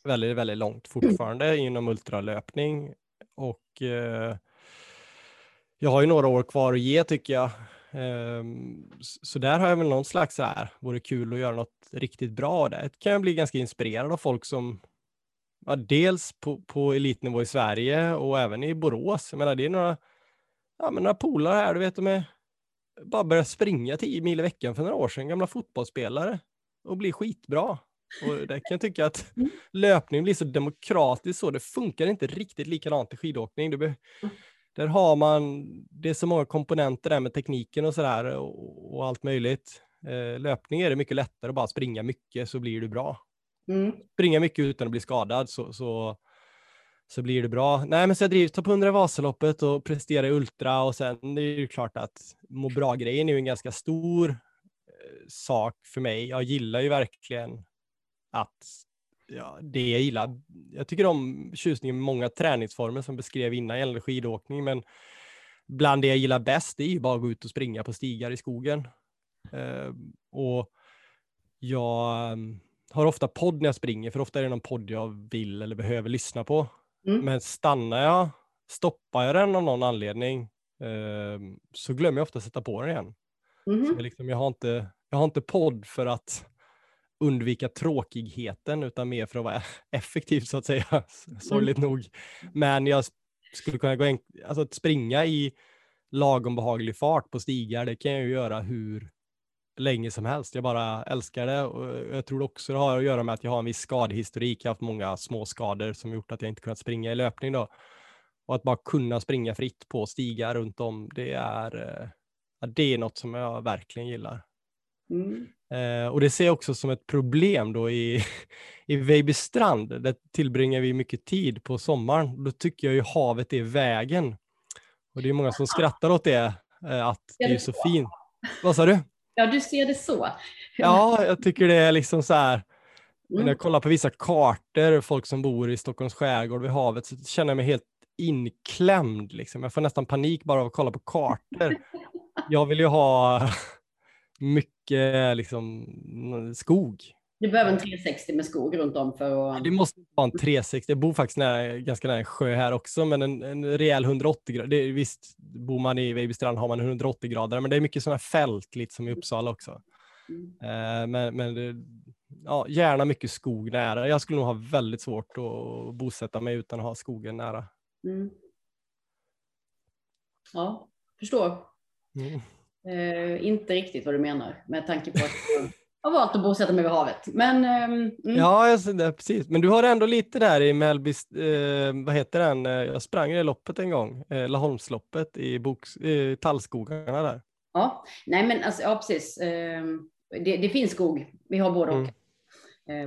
Speaker 2: väldigt, väldigt långt fortfarande mm. inom ultralöpning och eh, jag har ju några år kvar att ge tycker jag. Eh, så där har jag väl någon slags så här, vore kul att göra något riktigt bra där. kan jag bli ganska inspirerad av folk som ja, dels på, på elitnivå i Sverige och även i Borås. Jag menar, det är några, ja, men några polare här, du vet, de är bara börjat springa 10 mil i veckan för några år sedan, gamla fotbollsspelare och blir skitbra. Och där kan jag tycka att löpning blir så demokratiskt så. Det funkar inte riktigt likadant i skidåkning. Det där har man, det är så många komponenter där med tekniken och sådär och, och, allt möjligt. Eh, löpning är det mycket lättare att bara springa mycket så blir du bra. Mm. Springa mycket utan att bli skadad så, så, så blir det bra. Nej, men så jag drivs topp 100 i Vasaloppet och presterar i Ultra och sen det är det klart att må bra-grejen är ju en ganska stor eh, sak för mig. Jag gillar ju verkligen att ja, det jag gillar, jag tycker om tjusningen med många träningsformer som beskrev innan gällande skidåkning, men bland det jag gillar bäst det är ju bara att gå ut och springa på stigar i skogen. Uh, och jag mm, har ofta podd när jag springer, för ofta är det någon podd jag vill eller behöver lyssna på. Mm. Men stannar jag, stoppar jag den av någon anledning, uh, så glömmer jag ofta sätta på den igen. Mm. Så liksom, jag, har inte, jag har inte podd för att undvika tråkigheten utan mer för att vara effektiv så att säga. Sorgligt mm. nog. Men jag skulle kunna gå en, alltså att springa i lagom behaglig fart på stigar, det kan jag ju göra hur länge som helst. Jag bara älskar det och jag tror också det har att göra med att jag har en viss skadehistorik. Jag har haft många små skador som gjort att jag inte kunnat springa i löpning då. Och att bara kunna springa fritt på stigar runt om, det är, ja, det är något som jag verkligen gillar. Mm. Eh, och det ser jag också som ett problem då i, i Vejbystrand. Där tillbringar vi mycket tid på sommaren. Då tycker jag ju havet är vägen. Och det är många som skrattar åt det, eh, att det är så fint. Vad sa du?
Speaker 1: Ja, du ser det så.
Speaker 2: Ja, jag tycker det är liksom så här. Mm. När jag kollar på vissa kartor, folk som bor i Stockholms skärgård vid havet, så känner jag mig helt inklämd. Liksom. Jag får nästan panik bara av att kolla på kartor. Jag vill ju ha mycket liksom, skog.
Speaker 1: Du behöver en 360 med skog runt om för
Speaker 2: att... Det måste vara en 360. Jag bor faktiskt nära, ganska nära en sjö här också, men en, en rejäl 180 grader. Visst, bor man i Vejbystrand har man 180 grader, men det är mycket sådana fält, lite som i Uppsala också. Mm. Uh, men men det, ja, gärna mycket skog nära. Jag skulle nog ha väldigt svårt att bosätta mig utan att ha skogen nära. Mm.
Speaker 1: Ja, förstår. Mm. Uh, inte riktigt vad du menar med tanke på att har valt att bosätta mig vid havet. Men, um,
Speaker 2: mm. Ja, det, precis. Men du har ändå lite där i Mellby, eh, vad heter den, eh, jag sprang det loppet en gång, eh, Laholmsloppet i boks, eh, tallskogarna där.
Speaker 1: Ja, nej men alltså, ja precis. Eh, det, det, finns skog, vi har både och. Mm.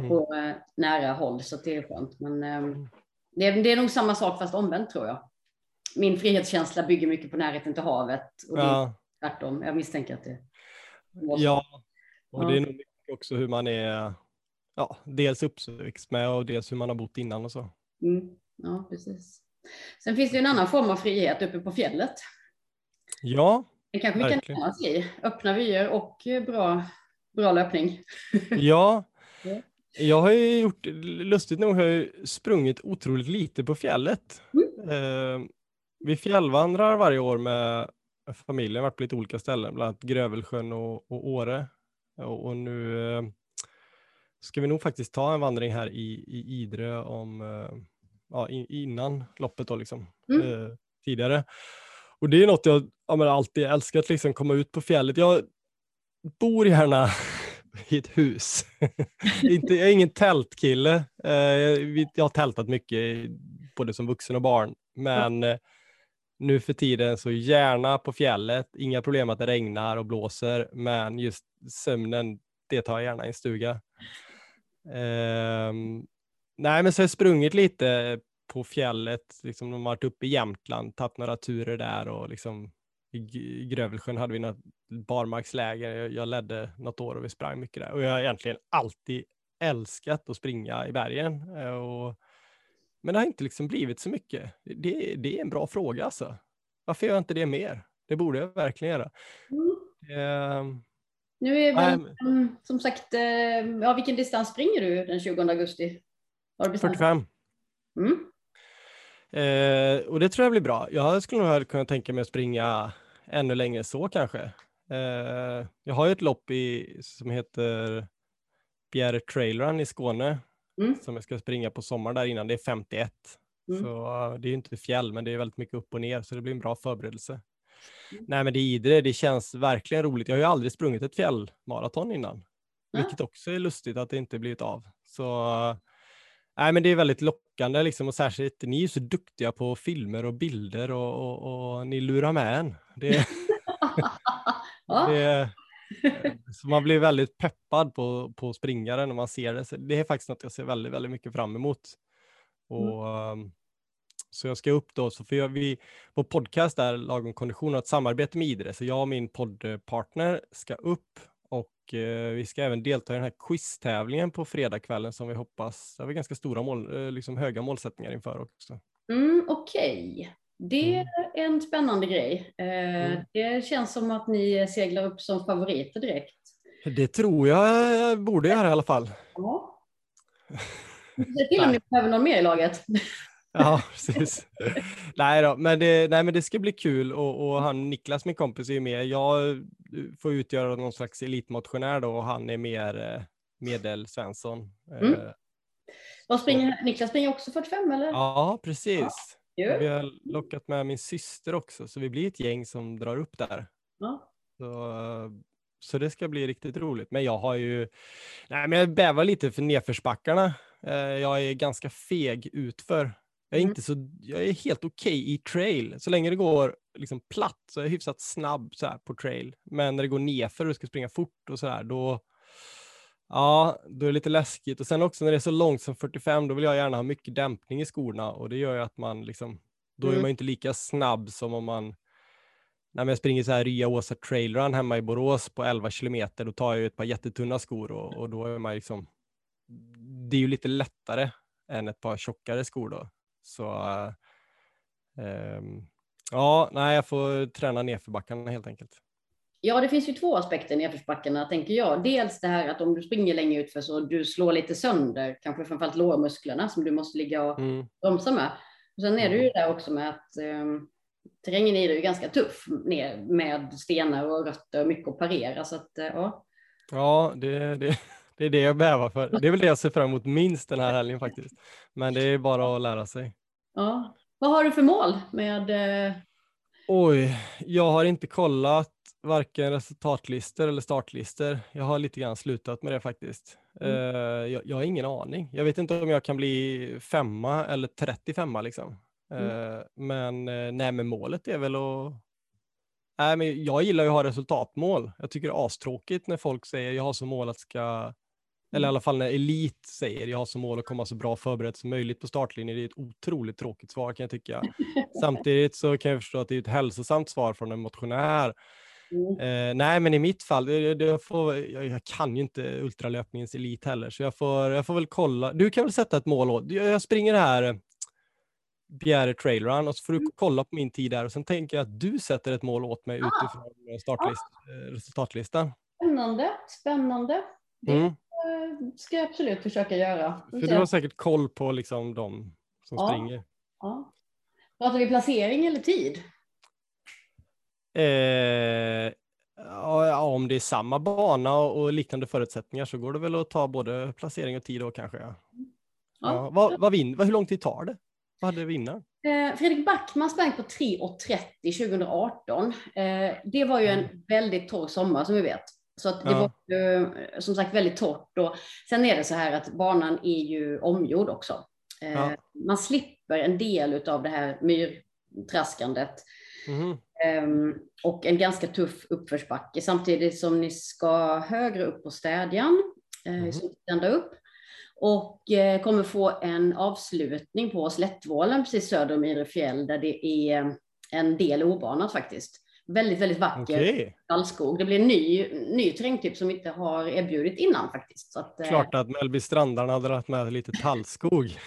Speaker 1: Eh, på mm. nära håll, så det är skönt. Men ehm, det, det, är nog samma sak fast omvänt tror jag. Min frihetskänsla bygger mycket på närheten till havet. Och ja. tvärtom, jag misstänker att det
Speaker 2: Ja, och det är nog också hur man är, ja, dels uppväxt med och dels hur man har bott innan och så.
Speaker 1: Mm. Ja, precis. Sen finns det en annan form av frihet uppe på fjället.
Speaker 2: Ja,
Speaker 1: Det kanske vi verkligen. kan oss i. Öppna vyer och bra, bra löpning.
Speaker 2: Ja, jag har ju gjort, lustigt nog har jag sprungit otroligt lite på fjället. Mm. Eh, vi fjällvandrar varje år med familjen, varit på lite olika ställen, bland annat Grövelsjön och, och Åre. Och, nu eh, ska vi nog faktiskt ta en vandring här i, i Idre om, eh, ja, innan loppet då liksom, mm. eh, tidigare. Och det är något jag ja, alltid älskat, liksom komma ut på fjället. Jag bor gärna i ett hus. Inte, jag är ingen tältkille. Jag har tältat mycket, både som vuxen och barn. Men mm nu för tiden så gärna på fjället. Inga problem att det regnar och blåser, men just sömnen, det tar jag gärna i en stuga. Um, nej, men så har jag sprungit lite på fjället, liksom de har varit uppe i Jämtland, tagit några turer där och liksom i Grövelsjön hade vi något barmarksläger. Jag, jag ledde något år och vi sprang mycket där och jag har egentligen alltid älskat att springa i bergen. Eh, och, men det har inte liksom blivit så mycket. Det, det är en bra fråga alltså. Varför gör jag inte det mer? Det borde jag verkligen göra. Mm.
Speaker 1: Um, nu är väl, um, som sagt, uh, ja, vilken distans springer du den 20 augusti?
Speaker 2: 45. Mm. Eh, och det tror jag blir bra. Jag skulle nog kunna tänka mig att springa ännu längre så kanske. Eh, jag har ju ett lopp i, som heter Bjäre Trail Run i Skåne mm. som jag ska springa på sommaren där innan. Det är 51. Mm. Så det är inte fjäll, men det är väldigt mycket upp och ner, så det blir en bra förberedelse. Mm. Nej, men det är Idre, det känns verkligen roligt. Jag har ju aldrig sprungit ett fjällmaraton innan, vilket också är lustigt att det inte blivit av. Så nej, men det är väldigt lockande liksom och särskilt ni är så duktiga på filmer och bilder och, och, och ni lurar med en. Det, det, så man blir väldigt peppad på, på springaren när man ser det. Så det är faktiskt något jag ser väldigt, väldigt mycket fram emot. Och, mm. Så jag ska upp då, så för jag, vi, vår podcast är Lagom kondition och ett samarbete med Idre, så jag och min poddpartner ska upp och eh, vi ska även delta i den här quiztävlingen på fredagskvällen som vi hoppas, det har vi ganska stora mål, eh, liksom höga målsättningar inför också.
Speaker 1: Mm, Okej, okay. Det mm. är en spännande grej. Eh, mm. Det känns som att ni seglar upp som favoriter direkt.
Speaker 2: Det tror jag borde göra i alla fall.
Speaker 1: Ja. Se till om ni behöver någon mer i laget.
Speaker 2: Ja, precis. nej, då, men det, nej, men det ska bli kul och, och han Niklas, min kompis, är med. Jag får utgöra någon slags elitmotionär då och han är mer eh, medel-Svensson. Mm.
Speaker 1: Eh, springer, Niklas springer också 45 eller?
Speaker 2: Ja, precis. Ja. Vi har lockat med min syster också, så vi blir ett gäng som drar upp där. Ja. Så, så det ska bli riktigt roligt. Men jag har ju, nej men jag bävar lite för nedförsbackarna. Eh, jag är ganska feg utför. Jag är, mm. inte så, jag är helt okej okay i trail. Så länge det går liksom platt så är jag hyfsat snabb så här på trail. Men när det går nerför och du ska springa fort och så där, då, ja, då är det lite läskigt. Och sen också när det är så långt som 45, då vill jag gärna ha mycket dämpning i skorna och det gör ju att man liksom, då mm. är man inte lika snabb som om man när jag springer så här Rya Åsa trailrun hemma i Borås på 11 kilometer, då tar jag ju ett par jättetunna skor och, och då är man liksom, det är ju lite lättare än ett par tjockare skor då. Så äh, ja, nej, jag får träna nedförbackarna helt enkelt.
Speaker 1: Ja, det finns ju två aspekter i nedförsbackarna, tänker jag. Dels det här att om du springer länge utför så du slår lite sönder, kanske framförallt lårmusklerna som du måste ligga och mm. bromsa med. Och sen är det ju mm. det också med att um, terrängen i det är ganska tuff ner med stenar och rötter och mycket att parera. Så att, eh, ja.
Speaker 2: ja, det, det, det är det jag bävar för. Det är väl det jag ser fram emot minst den här helgen faktiskt. Men det är bara att lära sig.
Speaker 1: Ja. Vad har du för mål med? Eh...
Speaker 2: Oj, jag har inte kollat varken resultatlistor eller startlistor. Jag har lite grann slutat med det faktiskt. Mm. Uh, jag, jag, har ingen aning. Jag vet inte om jag kan bli femma eller 35 liksom. Mm. Uh, men uh, nej, men målet är väl att Nej, men jag gillar ju att ha resultatmål. Jag tycker det är astråkigt när folk säger jag har som mål att ska eller i alla fall när elit säger jag har som mål att komma så bra förberedd som möjligt på startlinjen. Det är ett otroligt tråkigt svar kan jag tycka. Samtidigt så kan jag förstå att det är ett hälsosamt svar från en motionär. Mm. Eh, nej, men i mitt fall, det, det får, jag, jag, kan ju inte ultralöpningens elit heller, så jag får, jag får väl kolla. Du kan väl sätta ett mål åt. Jag springer här eh, Bjäre trailrun och så får du mm. kolla på min tid där och sen tänker jag att du sätter ett mål åt mig ah. utifrån startlist, ah. resultatlistan.
Speaker 1: Spännande, spännande. Det, mm ska jag absolut försöka göra.
Speaker 2: För du har säkert koll på liksom de som ja. springer.
Speaker 1: Ja. Pratar vi placering eller tid?
Speaker 2: Eh, ja, om det är samma bana och liknande förutsättningar så går det väl att ta både placering och tid då kanske. Ja. Ja. Vad, vad vin, hur lång tid tar det? Vad hade vinnaren?
Speaker 1: Eh, Fredrik Backman sprang på 3.30 2018. Eh, det var ju en mm. väldigt torr sommar som vi vet. Så att det ja. var ju, som sagt väldigt torrt. Och sen är det så här att banan är ju omgjord också. Eh, ja. Man slipper en del av det här myrtraskandet. Mm. Um, och en ganska tuff uppförsbacke samtidigt som ni ska högre upp på städjan, mm. uh, ända upp. Och uh, kommer få en avslutning på Slättvålen precis söder om Idrefjäll där det är en del obanat faktiskt. Väldigt, väldigt vacker okay. Det blir en ny, ny terrängtyp som vi inte har erbjudit innan faktiskt. Så att,
Speaker 2: eh, Klart att Mellby-strandarna hade dragit med lite tallskog.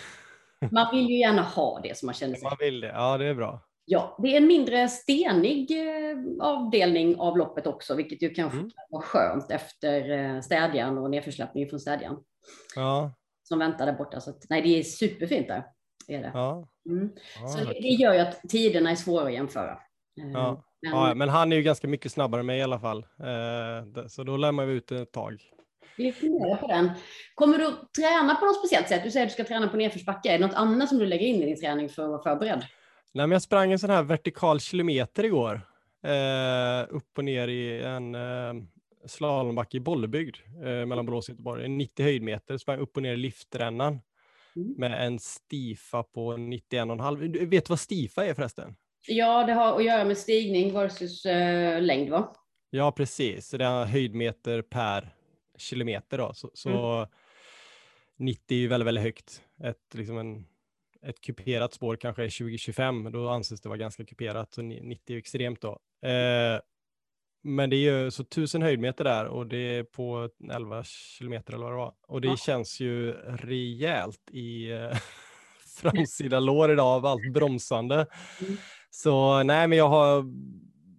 Speaker 1: man vill ju gärna ha det som man känner sig.
Speaker 2: Man vill det, ja det är bra.
Speaker 1: Ja, det är en mindre stenig eh, avdelning av loppet också, vilket ju kanske mm. var skönt efter eh, städjan och nedförsläppningen från städjan. Ja. Som väntar där borta. Så att, nej, det är superfint där. Är det. Ja. Mm. Ja, så det, det, gör ju att tiderna är svåra att jämföra.
Speaker 2: Ja. Men... Ja, men han är ju ganska mycket snabbare än mig i alla fall. Eh, så då lämnar vi ut ett tag.
Speaker 1: Vi funderar på den. Kommer du att träna på något speciellt sätt? Du säger att du ska träna på nedförsbacke. Är det något annat som du lägger in i din träning för att vara förberedd?
Speaker 2: Nej, men jag sprang en sån här vertikal kilometer igår. Eh, upp och ner i en eh, slalombacke i Bollebygd eh, mellan Borås och Göteborg. En 90 höjdmeter, sprang upp och ner i liftrännan mm. med en stifa på 91,5. Vet du vad stifa är förresten?
Speaker 1: Ja, det har att göra med stigning versus uh, längd, va?
Speaker 2: Ja, precis. Så det är höjdmeter per kilometer då. Så, så mm. 90 är ju väldigt, väldigt högt. Ett, liksom en, ett kuperat spår kanske är 20-25, då anses det vara ganska kuperat, så 90 är extremt då. Eh, men det är ju så 1000 höjdmeter där och det är på 11 kilometer eller vad det var. Och det ja. känns ju rejält i eh, framsida lår idag av allt bromsande. Mm. Så nej, men jag har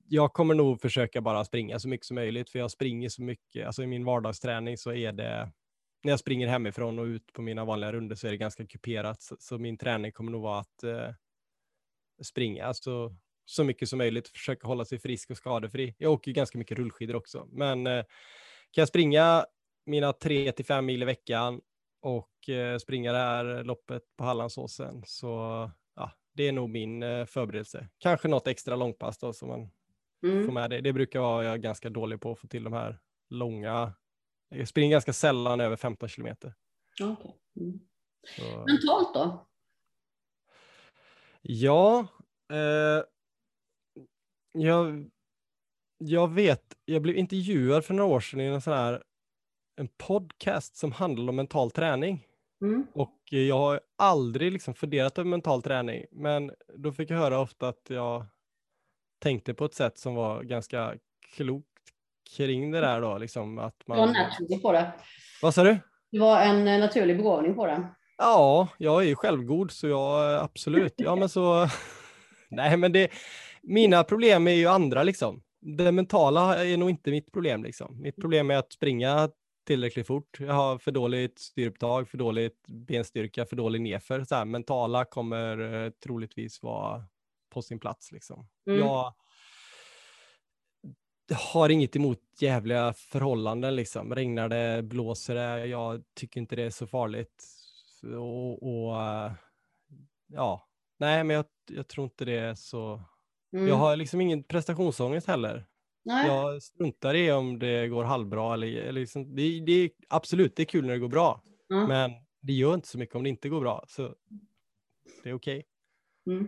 Speaker 2: jag kommer nog försöka bara springa så mycket som möjligt, för jag springer så mycket. Alltså i min vardagsträning så är det, när jag springer hemifrån och ut på mina vanliga runder så är det ganska kuperat. Så, så min träning kommer nog vara att eh, springa alltså, så mycket som möjligt, försöka hålla sig frisk och skadefri. Jag åker ju ganska mycket rullskidor också, men eh, kan jag springa mina 3 till 5 mil i veckan och eh, springa det här loppet på Hallandsåsen så det är nog min eh, förberedelse. Kanske något extra långpass då som man mm. får med det. Det brukar vara jag ganska dålig på att få till de här långa. Jag springer ganska sällan över 15 kilometer.
Speaker 1: Okay. Mm. Mentalt då?
Speaker 2: Ja, eh, jag, jag vet, jag blev intervjuad för några år sedan i en sån här en podcast som handlar om mental träning. Mm. Och jag har aldrig liksom funderat över mental träning, men då fick jag höra ofta att jag tänkte på ett sätt som var ganska klokt kring det där då. Liksom att man...
Speaker 1: Du var naturlig på det.
Speaker 2: Vad sa du?
Speaker 1: Du var en eh, naturlig begåvning på det.
Speaker 2: Ja, jag är ju självgod så jag absolut. Ja, men så. Nej, men det. Mina problem är ju andra liksom. Det mentala är nog inte mitt problem liksom. Mitt problem är att springa tillräckligt fort. Jag har för dåligt styrupptag, för dåligt benstyrka, för dålig nedför. Så här, mentala kommer eh, troligtvis vara på sin plats liksom. Mm. Jag har inget emot jävliga förhållanden liksom. Regnar det, blåser det, jag tycker inte det är så farligt. Och, och eh, ja, nej, men jag, jag, tror inte det är så. Mm. Jag har liksom ingen prestationsångest heller. Nej. Jag struntar i om det går halvbra eller, eller liksom, det, det är absolut, det är kul när det går bra, mm. men det gör inte så mycket om det inte går bra, så det är okej. Okay. Mm.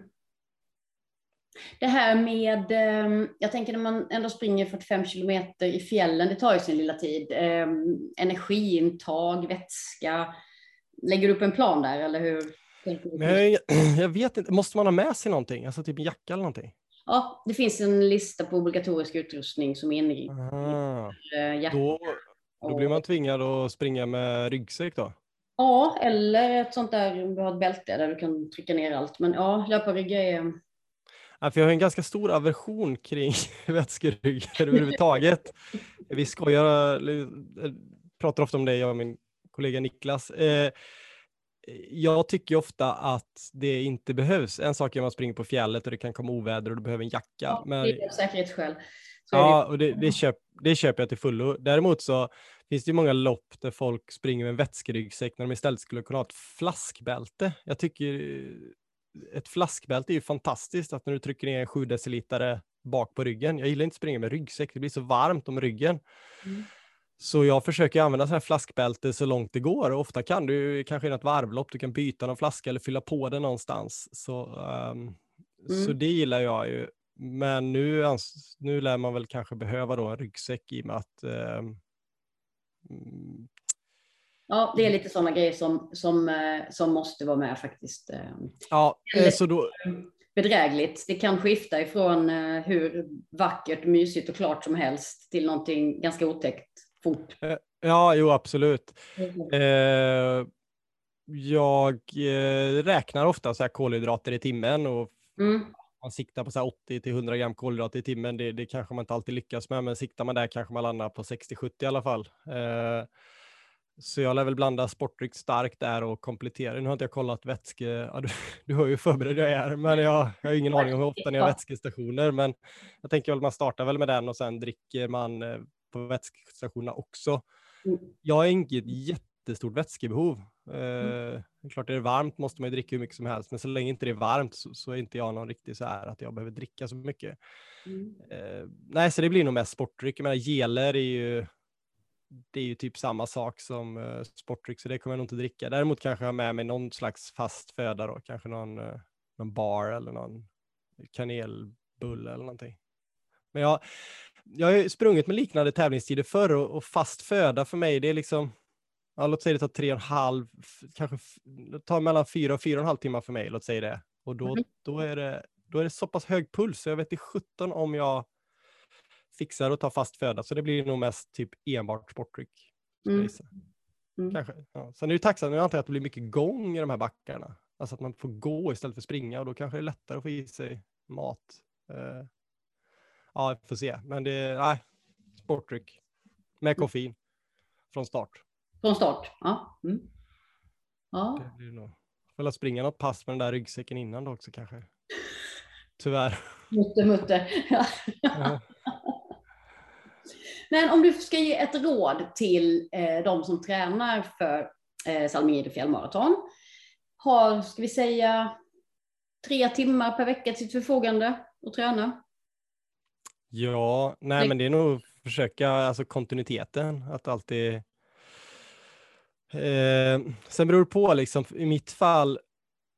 Speaker 1: Det här med, ehm, jag tänker när man ändå springer 45 kilometer i fjällen, det tar ju sin lilla tid. Ehm, energiintag, vätska. Lägger du upp en plan där eller hur?
Speaker 2: Jag, jag, vet inte, måste man ha med sig någonting? Alltså typ en jacka eller någonting?
Speaker 1: Ja, det finns en lista på obligatorisk utrustning som är inriktad ah,
Speaker 2: då, då blir man tvingad att springa med ryggsäck då?
Speaker 1: Ja, eller ett sånt där, du har ett bälte där du kan trycka ner allt. Men ja, löparryggar är
Speaker 2: Ja, för jag har en ganska stor aversion kring vätskeryggar överhuvudtaget. Vi skojar, pratar ofta om det, jag och min kollega Niklas. Eh, jag tycker ofta att det inte behövs. En sak är om man springer på fjället och det kan komma oväder och du behöver en jacka. Ja,
Speaker 1: men... det är säkerhetsskäl.
Speaker 2: Ja, och det, det, köp, det köper jag till fullo. Däremot så finns det ju många lopp där folk springer med en vätskeryggsäck när de istället skulle kunna ha ett flaskbälte. Jag tycker ett flaskbälte är ju fantastiskt, att när du trycker ner en 7 deciliter bak på ryggen. Jag gillar inte att springa med ryggsäck, det blir så varmt om ryggen. Mm. Så jag försöker använda sådana här flaskbälte så långt det går. Och ofta kan du kanske i något varvlopp, du kan byta någon flaska eller fylla på den någonstans. Så, um, mm. så det gillar jag ju. Men nu, nu lär man väl kanske behöva då en ryggsäck i och med att um,
Speaker 1: Ja, det är lite sådana grejer som, som, eh, som måste vara med faktiskt. Eh.
Speaker 2: Ja, Eller, så då...
Speaker 1: Bedrägligt. Det kan skifta ifrån eh, hur vackert, mysigt och klart som helst till någonting ganska otäckt fort.
Speaker 2: Ja, jo absolut. Mm. jag räknar ofta så här kolhydrater i timmen och mm. man siktar på så 80 till 100 gram kolhydrater i timmen. Det, det kanske man inte alltid lyckas med, men siktar man där kanske man landar på 60-70 i alla fall. Så jag lär väl blanda sportdryck starkt där och komplettera. Nu har inte jag kollat vätske, ja, du, du hör ju hur förberedd jag är, men jag, jag har ingen aning om hur ofta ni har vätskestationer. Men jag tänker väl man startar väl med den och sen dricker man eh, på vätskestationerna också. Mm. Jag har inget jättestort vätskebehov. Mm. Eh, klart är det varmt måste man ju dricka hur mycket som helst, men så länge inte det är varmt så, så är inte jag någon riktig så här att jag behöver dricka så mycket. Mm. Eh, nej, så det blir nog mest sportdryck. Jag menar, geler är ju det är ju typ samma sak som uh, sportdryck, så det kommer jag nog inte dricka. Däremot kanske jag har med mig någon slags fast föda då, kanske någon, uh, någon bar eller någon kanelbulle eller någonting. Men jag, jag har sprungit med liknande tävlingstider förr och, och, fast föda för mig, det är liksom, ja, låt säga det tar tre och en halv, kanske tar mellan fyra och fyra och en halv timme för mig, låt säga det. Och då, mm. då, är det, då är det så pass hög puls, så jag vet i 17 om jag fixar att ta fast föda, så det blir nog mest typ enbart sportdryck. Mm. Mm. Kanske. Ja. Sen är det tacksamt, jag antar att det blir mycket gång i de här backarna. Alltså att man får gå istället för springa och då kanske det är lättare att få i sig mat. Uh, ja, vi får se. Men det är nej, sportdryck med mm. koffein från start.
Speaker 1: Från start, ja. Mm.
Speaker 2: ja. Det blir nog. Får springa något pass med den där ryggsäcken innan då också kanske. Tyvärr.
Speaker 1: Mutte, mutte. Ja. Men om du ska ge ett råd till eh, de som tränar för eh, Salmide fjällmaraton. Har, ska vi säga, tre timmar per vecka till sitt förfogande att träna?
Speaker 2: Ja, nej men det är nog försöka, alltså kontinuiteten, att alltid eh, sen beror det på liksom, i mitt fall,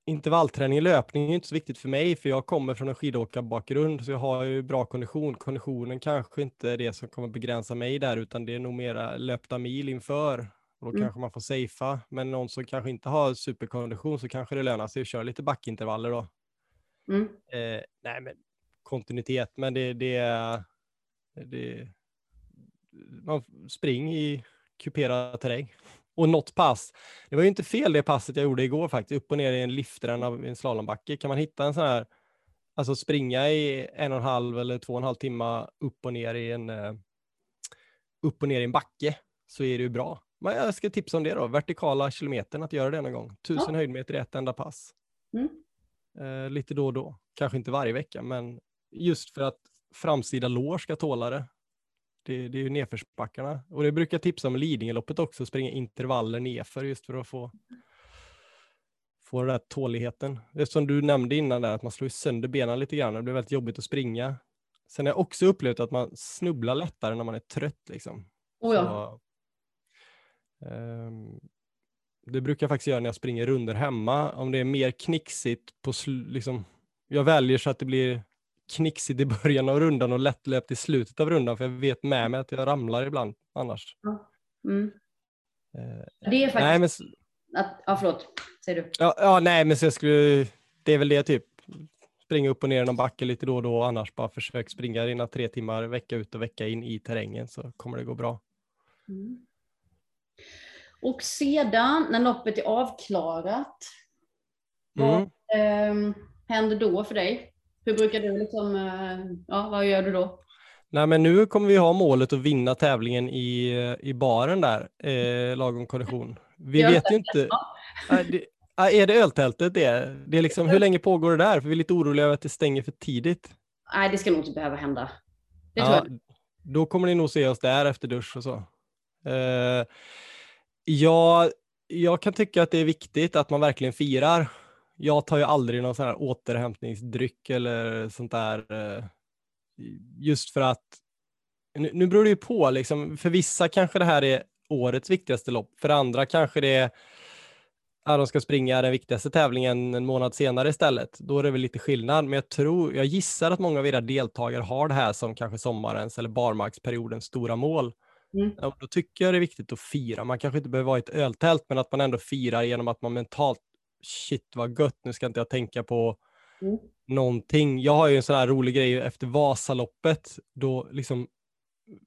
Speaker 2: intervallträning i löpning är inte så viktigt för mig, för jag kommer från en skidåkarbakgrund, så jag har ju bra kondition. Konditionen kanske inte är det som kommer begränsa mig där, utan det är nog mera löpta mil inför. Och då mm. kanske man får safea, men någon som kanske inte har superkondition så kanske det lönar sig att köra lite backintervaller då. Mm. Eh, nej, men kontinuitet, men det, det, det man springer i kuperad terräng. Och något pass, det var ju inte fel det passet jag gjorde igår faktiskt, upp och ner i en liftren av en slalombacke. Kan man hitta en sån här, alltså springa i en och en halv eller två och en halv timme upp och ner i en, eh, upp och ner i en backe så är det ju bra. Men jag ska tipsa om det då, vertikala kilometern, att göra det någon gång. Tusen ja. höjdmeter i ett enda pass. Mm. Eh, lite då och då, kanske inte varje vecka, men just för att framsida lår ska tåla det. Det, det är ju nedförsbackarna. Och det brukar jag tipsa om Lidingöloppet också, springa intervaller nedför just för att få, få den där tåligheten. Det som du nämnde innan där, att man slår sönder benen lite grann, det blir väldigt jobbigt att springa. Sen har jag också upplevt att man snubblar lättare när man är trött. Liksom.
Speaker 1: Oh ja.
Speaker 2: Så, um, det brukar jag faktiskt göra när jag springer runder hemma. Om det är mer knixigt på liksom, jag väljer så att det blir knixigt i början av rundan och lättlöpt i slutet av rundan, för jag vet med mig att jag ramlar ibland annars. Mm.
Speaker 1: Eh, det är faktiskt... Nej, men... Att, ja, förlåt. Säger du.
Speaker 2: Ja, ja, nej, men så jag skulle... Det är väl det typ. Springa upp och ner någon backe lite då och då, annars bara försök springa dina tre timmar vecka ut och vecka in i terrängen så kommer det gå bra. Mm.
Speaker 1: Och sedan när loppet är avklarat, vad mm. eh, händer då för dig? Hur brukar du liksom, eh, ja vad gör du då?
Speaker 2: Nej men nu kommer vi ha målet att vinna tävlingen i, i baren där, eh, lagom kondition. Vi vet ju inte. Är det, är det öltältet det? det är liksom, hur länge pågår det där? För vi är lite oroliga över att det stänger för tidigt.
Speaker 1: Nej, det ska nog inte behöva hända. Det
Speaker 2: ja, jag. Då kommer ni nog se oss där efter dusch och så. Eh, ja, jag kan tycka att det är viktigt att man verkligen firar jag tar ju aldrig någon sån här återhämtningsdryck eller sånt där. Eh, just för att, nu, nu beror det ju på, liksom, för vissa kanske det här är årets viktigaste lopp, för andra kanske det är att de ska springa den viktigaste tävlingen en månad senare istället. Då är det väl lite skillnad, men jag tror, jag gissar att många av era deltagare har det här som kanske sommarens eller barmarksperiodens stora mål. Mm. Då tycker jag det är viktigt att fira. Man kanske inte behöver vara i ett öltält, men att man ändå firar genom att man mentalt shit vad gött, nu ska inte jag tänka på mm. någonting. Jag har ju en sån här rolig grej efter Vasaloppet, då liksom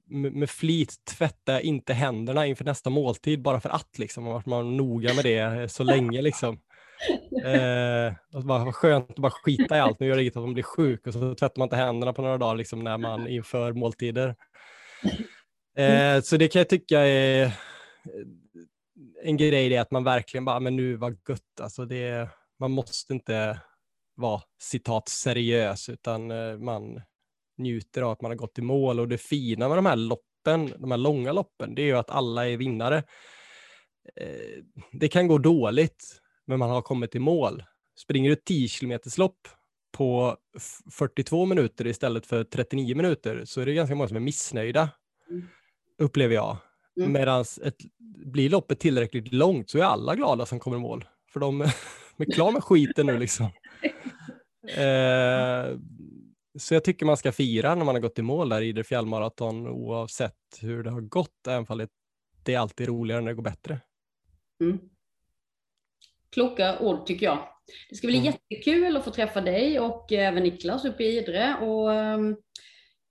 Speaker 2: med, flit tvättar jag inte händerna inför nästa måltid bara för att liksom, man varit man noga med det så länge liksom. Eh, och bara, vad skönt att bara skita i allt, nu gör det inget att man blir sjuk och så tvättar man inte händerna på några dagar liksom, när man inför måltider. Eh, så det kan jag tycka är en grej är att man verkligen bara, men nu var gött, alltså det, man måste inte vara citat seriös, utan eh, man njuter av att man har gått i mål och det fina med de här loppen, de här långa loppen, det är ju att alla är vinnare. Eh, det kan gå dåligt, men man har kommit i mål. Springer du ett 10 km lopp på 42 minuter istället för 39 minuter så är det ganska många som är missnöjda, mm. upplever jag. Mm. Medan blir loppet tillräckligt långt så är alla glada som kommer i mål. För de är klara med skiten nu liksom. Eh, så jag tycker man ska fira när man har gått i mål där i det fjällmaraton oavsett hur det har gått, även om det är alltid roligare när det går bättre. Mm.
Speaker 1: Kloka ord tycker jag. Det ska bli mm. jättekul att få träffa dig och även Niklas uppe i Idre. Och, ehm,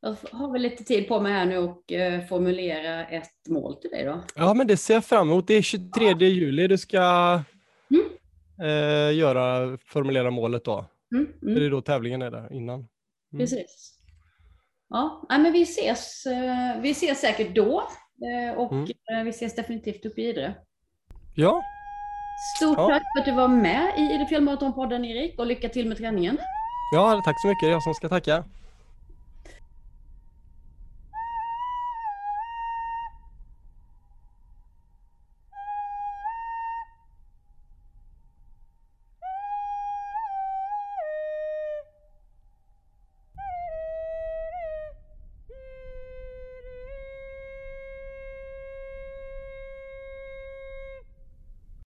Speaker 1: jag har väl lite tid på mig här nu och eh, formulera ett mål till dig då.
Speaker 2: Ja, men det ser jag fram emot. Det är 23 ja. juli du ska mm. eh, göra, formulera målet då. Mm, mm. Det är då tävlingen är där innan. Mm.
Speaker 1: Precis. Ja, men vi ses, eh, vi ses säkert då eh, och mm. vi ses definitivt uppe i Idre.
Speaker 2: Ja.
Speaker 1: Stort ja. tack för att du var med i Idre Fjällmaratonpodden Erik och lycka till med träningen.
Speaker 2: Ja, tack så mycket. Det är jag som ska tacka.